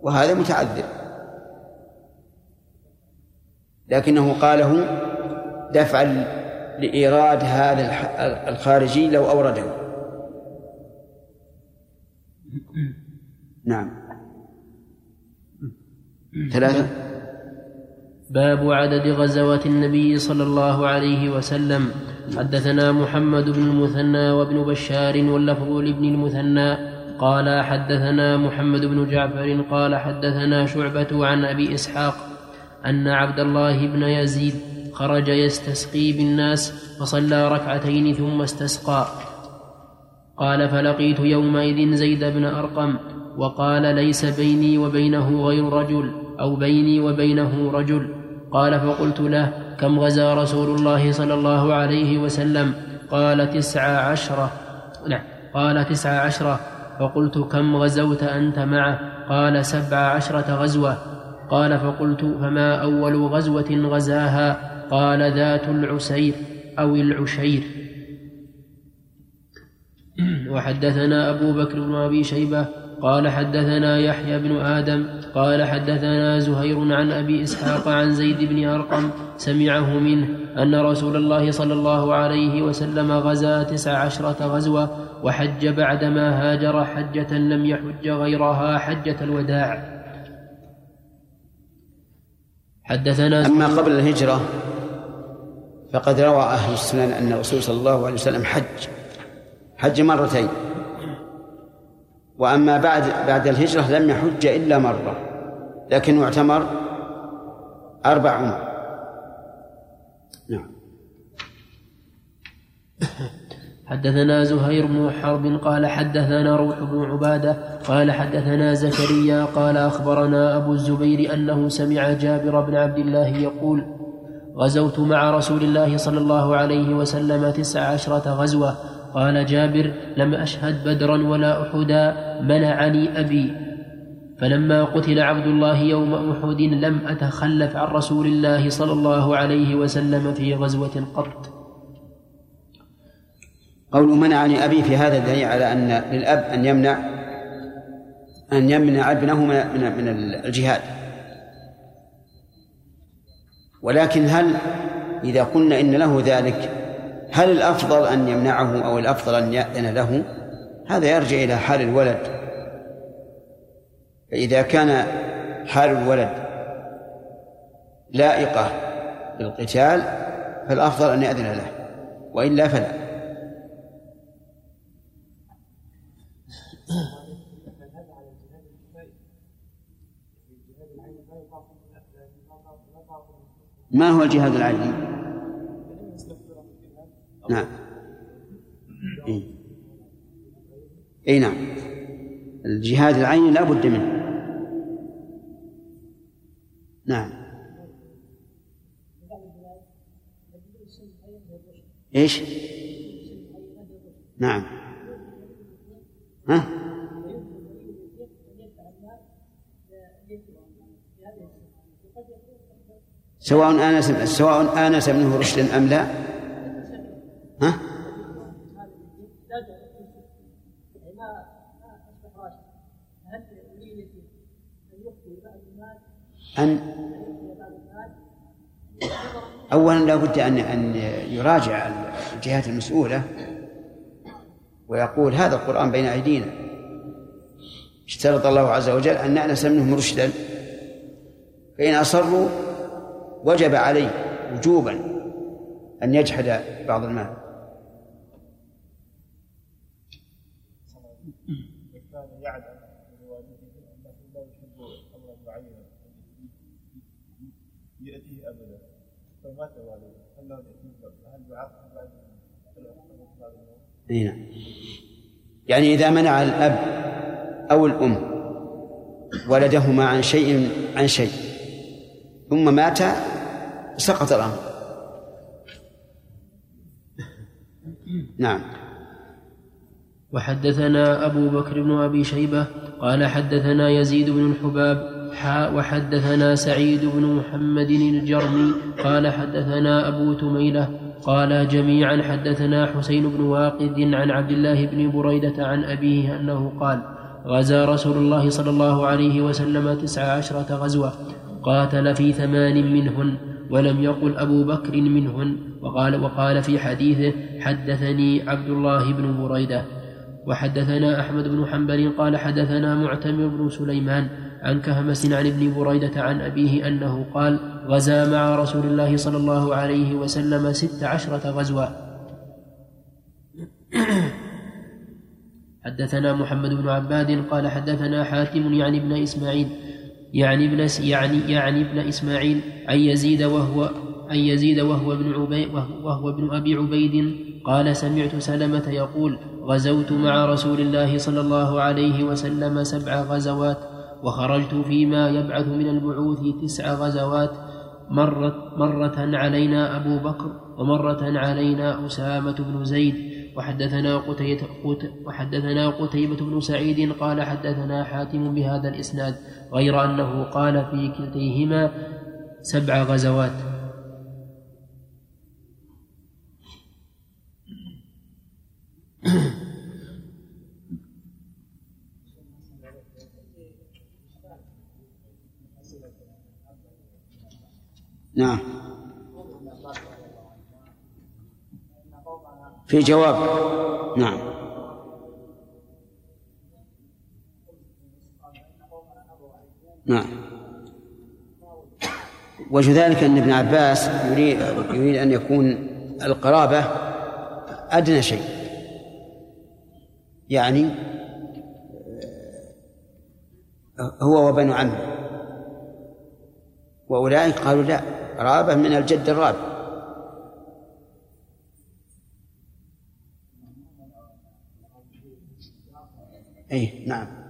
وهذا متعذر. لكنه قاله دفعا لإيراد هذا الخارجي لو أورده. نعم. ثلاثة. باب عدد غزوات النبي صلى الله عليه وسلم. حدثنا محمد بن المثنى وابن بشار واللفظ لابن المثنى. قال حدثنا محمد بن جعفر قال حدثنا شعبة عن أبي إسحاق أن عبد الله بن يزيد خرج يستسقي بالناس فصلى ركعتين ثم استسقى. قال فلقيت يومئذ زيد بن أرقم وقال ليس بيني وبينه غير رجل أو بيني وبينه رجل. قال فقلت له كم غزا رسول الله صلى الله عليه وسلم؟ قال تسع عشرة. نعم قال تسع عشرة. فقلت كم غزوت أنت معه؟ قال سبع عشرة غزوة. قال فقلت فما أول غزوة غزاها؟ قال ذات العسير أو العشير. وحدثنا أبو بكر بن أبي شيبة قال حدثنا يحيى بن آدم قال حدثنا زهير عن أبي إسحاق عن زيد بن أرقم سمعه منه أن رسول الله صلى الله عليه وسلم غزا تسع عشرة غزوة وحج بعدما هاجر حجة لم يحج غيرها حجة الوداع. حدثنا أما قبل الهجرة فقد روى أهل السنن أن الرسول صلى الله عليه وسلم حج حج مرتين. وأما بعد بعد الهجرة لم يحج إلا مرة لكنه اعتمر أربع عمر. نعم. حدثنا زهير بن حرب قال حدثنا روح بن عبادة قال حدثنا زكريا قال أخبرنا أبو الزبير أنه سمع جابر بن عبد الله يقول غزوت مع رسول الله صلى الله عليه وسلم تسع عشرة غزوة قال جابر لم أشهد بدرا ولا أحدا منعني أبي. فلما قتل عبد الله يوم أحد لم أتخلف عن رسول الله صلى الله عليه وسلم في غزوة قط قول منعني أبي في هذا دليل على أن للأب أن يمنع أن يمنع ابنه من من الجهاد. ولكن هل إذا قلنا إن له ذلك هل الأفضل أن يمنعه أو الأفضل أن يأذن له؟ هذا يرجع إلى حال الولد. فإذا كان حال الولد لائقة بالقتال فالأفضل أن يأذن له وإلا فلا. ما هو الجهاد العيني؟ نعم إيه. اي نعم الجهاد العيني لا بد منه نعم إيش؟ نعم ها؟ سواء آنس سواء آنس منه رشد أم لا ها؟ أن أولا لا بد أن أن يراجع الجهات المسؤولة ويقول هذا القرآن بين أيدينا. اشترط الله عز وجل أن نأنس منهم رشدا. فإن أصروا وجب عليه وجوبا أن يجحد بعض المال كان يعلم من والده انه لا يحب امرا معينا ياتيه ابدا فمات والده هل له يعاقب بعد نعم. يعني إذا منع الأب أو الأم ولدهما عن شيء عن شيء ثم مات سقط الأمر. نعم. وحدثنا أبو بكر بن أبي شيبة قال حدثنا يزيد بن الحباب وحدثنا سعيد بن محمد الجرمي قال حدثنا أبو تميلة قال جميعا حدثنا حسين بن واقد عن عبد الله بن بريدة عن أبيه أنه قال غزا رسول الله صلى الله عليه وسلم تسع عشرة غزوة قاتل في ثمان منهن ولم يقل أبو بكر منهن وقال وقال في حديثه حدثني عبد الله بن بريدة. وحدثنا أحمد بن حنبل قال حدثنا معتمر بن سليمان عن كهمس عن ابن بريدة عن أبيه أنه قال غزا مع رسول الله صلى الله عليه وسلم ست عشرة غزوة. حدثنا محمد بن عباد قال حدثنا حاتم يعني ابن إسماعيل يعني ابن يعني يعني ابن إسماعيل عن يزيد وهو عن يزيد وهو ابن عبيد وهو ابن أبي عبيد قال سمعت سلمة يقول غزوت مع رسول الله صلى الله عليه وسلم سبع غزوات. وخرجت فيما يبعث من البعوث تسع غزوات مرت مرة علينا أبو بكر ومرة علينا أسامة بن زيد وحدثنا قتيبة وحدثنا قتيبة بن سعيد قال حدثنا حاتم بهذا الإسناد غير أنه قال في كلتيهما سبع غزوات. نعم. في جواب. نعم. نعم. وجه ذلك أن ابن عباس يريد يريد أن يكون القرابة أدنى شيء. يعني هو وبن عمه. وأولئك قالوا لا. قرابة من الجد الرابع. أي نعم.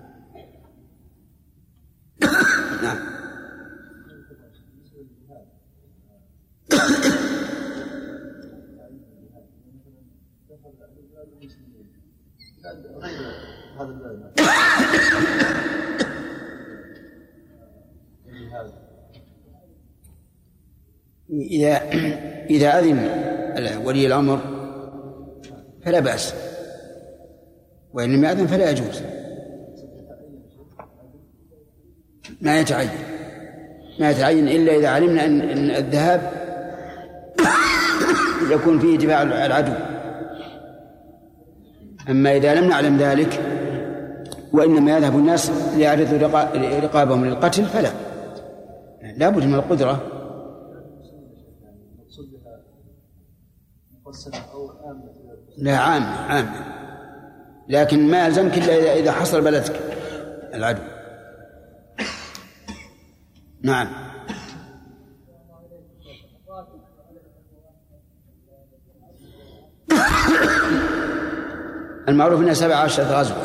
إذا إذا أذن ولي الأمر فلا بأس وإن لم يأذن فلا يجوز. ما يتعين ما يتعين إلا إذا علمنا أن الذهاب يكون فيه اتباع العدو. أما إذا لم نعلم ذلك وإنما يذهب الناس ليعرضوا رقابهم للقتل فلا. لا بد من القدرة. لا عام عام. لكن ما يلزمك إلا إذا حصل بلدك. العدو. نعم. المعروف أنها سبع عشرة غزوة.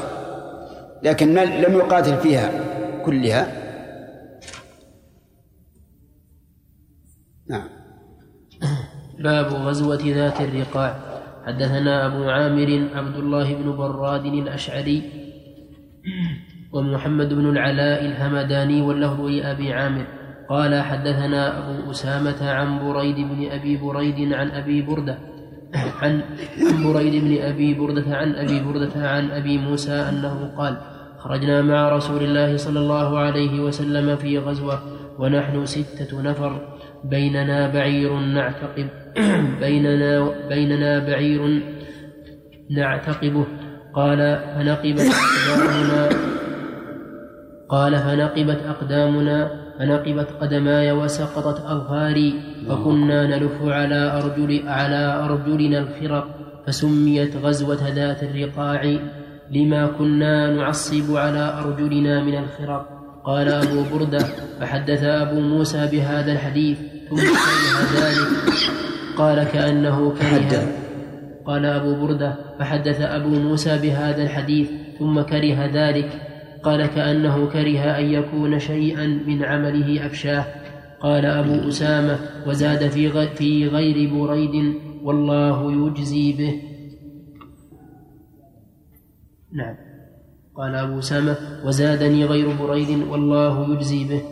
لكن لم يقاتل فيها كلها. باب غزوة ذات الرقاع. حدثنا أبو عامر عبد الله بن براد الأشعري ومحمد بن العلاء الهمداني واللفظ لأبي عامر. قال حدثنا أبو أسامة عن بريد بن أبي بريد عن أبي بردة عن بريد بن أبي بردة عن أبي بردة عن أبي موسى أنه قال خرجنا مع رسول الله صلى الله عليه وسلم في غزوة ونحن ستة نفر بيننا بعير نعتقب. بيننا بيننا بعير نعتقبه. قال فنقبت أقدامنا قال فنقبت أقدامنا فنقبت قدماي وسقطت أظفاري فكنا نلف على أرجل على أرجلنا الخرق فسميت غزوة ذات الرقاع لما كنا نعصب على أرجلنا من الخرق قال أبو بردة فحدث أبو موسى بهذا الحديث ثم ذلك قال كأنه كره. قال أبو بردة فحدث أبو موسى بهذا الحديث ثم كره ذلك. قال كأنه كره أن يكون شيئا من عمله أفشاه. قال أبو أسامة وزاد في في غير بريد والله يجزي به. نعم. قال أبو أسامة وزادني غير بريد والله يجزي به.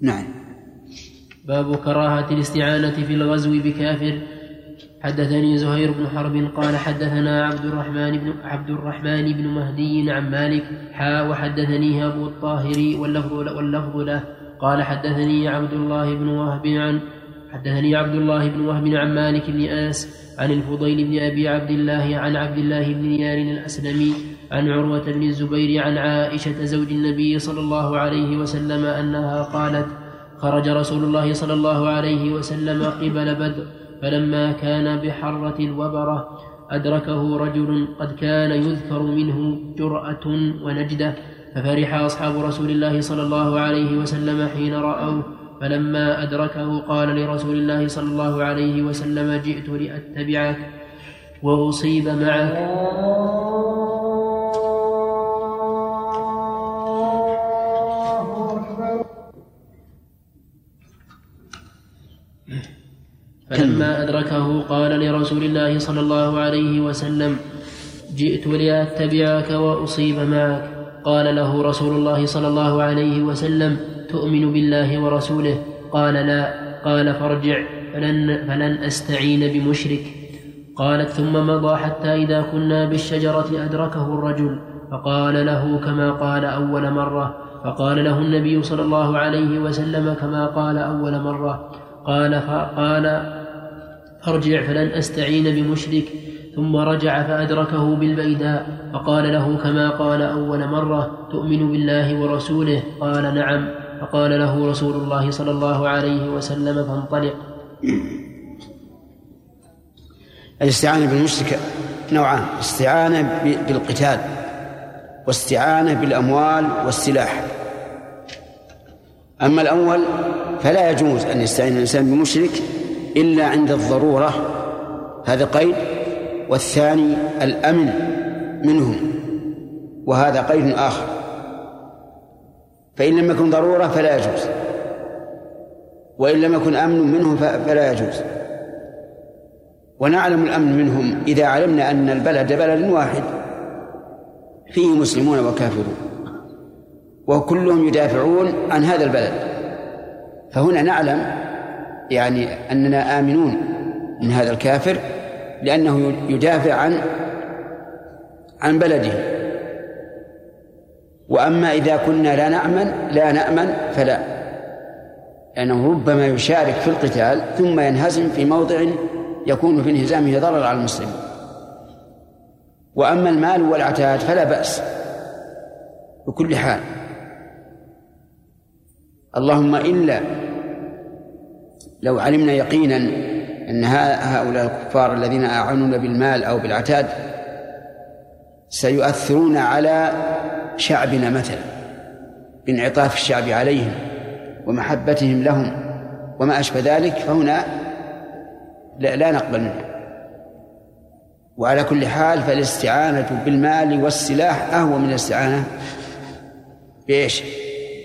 نعم. باب كراهة الاستعانة في الغزو بكافر. حدثني زهير بن حرب قال حدثنا عبد الرحمن بن عبد الرحمن بن مهدي عن مالك. حا وحدثني أبو الطاهر واللفظ واللفظ له. قال حدثني عبد الله بن وهب عن حدثني عبد الله بن وهب عن مالك بن أنس عن الفضيل بن أبي عبد الله عن عبد الله بن نيار الأسلمي عن عروة بن الزبير عن عائشة زوج النبي صلى الله عليه وسلم أنها قالت خرج رسول الله صلى الله عليه وسلم قبل بدر فلما كان بحرة الوبرة أدركه رجل قد كان يذكر منه جرأة ونجدة ففرح أصحاب رسول الله صلى الله عليه وسلم حين رأوه فلما أدركه قال لرسول الله صلى الله عليه وسلم جئت لأتبعك وأصيب معك. فلما أدركه قال لرسول الله صلى الله عليه وسلم جئت لأتبعك وأصيب معك. قال له رسول الله صلى الله عليه وسلم تؤمن بالله ورسوله؟ قال لا. قال فارجع فلن, فلن أستعين بمشرك. قالت ثم مضى حتى إذا كنا بالشجرة أدركه الرجل. فقال له كما قال أول مرة. فقال له النبي صلى الله عليه وسلم كما قال أول مرة. قال قال أرجع فلن أستعين بمشرك. ثم رجع فأدركه بالبيداء فقال له كما قال أول مرة تؤمن بالله ورسوله؟ قال نعم. فقال له رسول الله صلى الله عليه وسلم فانطلق. الاستعانة بالمشرك نوعان استعانة بالقتال واستعانة بالأموال والسلاح. أما الأول فلا يجوز أن يستعين الإنسان بمشرك إلا عند الضرورة. هذا قيد. والثاني الأمن منهم وهذا قيد آخر. فإن لم يكن ضرورة فلا يجوز. وإن لم يكن أمن منهم فلا يجوز. ونعلم الأمن منهم إذا علمنا أن البلد بلد واحد فيه مسلمون وكافرون. وكلهم يدافعون عن هذا البلد. فهنا نعلم يعني أننا آمنون من هذا الكافر لأنه يدافع عن عن بلده. وأما إذا كنا لا نأمن لا نأمن فلا. لأنه ربما يشارك في القتال ثم ينهزم في موضع يكون في انهزامه ضرر على المسلمين. وأما المال والعتاد فلا بأس. بكل حال. اللهم إلا لو علمنا يقينا أن هؤلاء الكفار الذين أعانون بالمال أو بالعتاد سيؤثرون على شعبنا مثلا بانعطاف الشعب عليهم ومحبتهم لهم وما أشبه ذلك فهنا لا, لا نقبل منه وعلى كل حال فالاستعانة بالمال والسلاح أهون من الاستعانة بإيش؟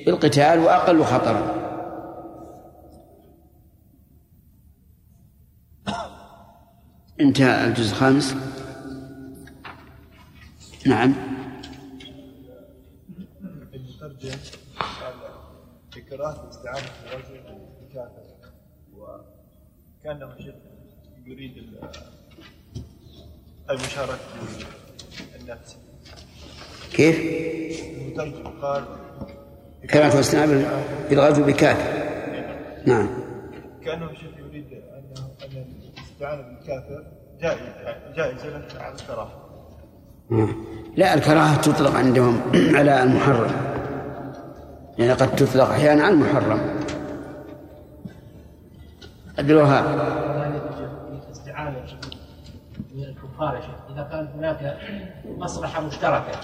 بالقتال وأقل خطرا. انتهى الجزء الخامس. نعم. المترجم قال بكراهة استعانة الرجل وكأنه شيخ يريد المشاركة بالنفس كيف؟ المترجم قال كراهة استعانة بالغزو بكافر نعم. كأنه شيخ يريد أنه أن الاستعانة بالكافر جائزة جائزة لكن على الكراهة. لا الكراهة تطلق عندهم على المحرم. يعني قد تطلق أحيانا على المحرم. عبد الوهاب. الاستعانة من الكفار يا شيخ. إذا كان هناك مصلحة مشتركة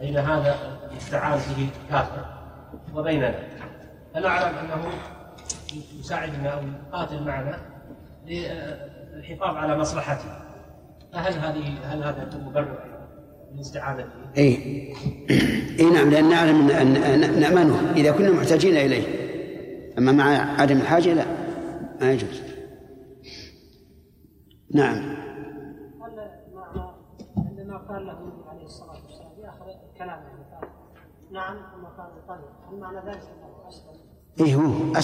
بين هذا يستعان به الكافر وبيننا فنعلم أنه يساعدنا أو يقاتل معنا للحفاظ على مصلحته. فهل هذه هل هذا يكون مبرر للاستعانة به؟ اي اي نعم لأن نعلم ان أن نأمنه. إذا كنا محتاجين إليه. أما مع عدم الحاجة لا ما يجوز. نعم. هل مع عندما قال له النبي عليه الصلاة والسلام في اخر الكلام يعني قال نعم ثم قال طيب هل معنى ذلك انه اسلم؟ اي هو أسلم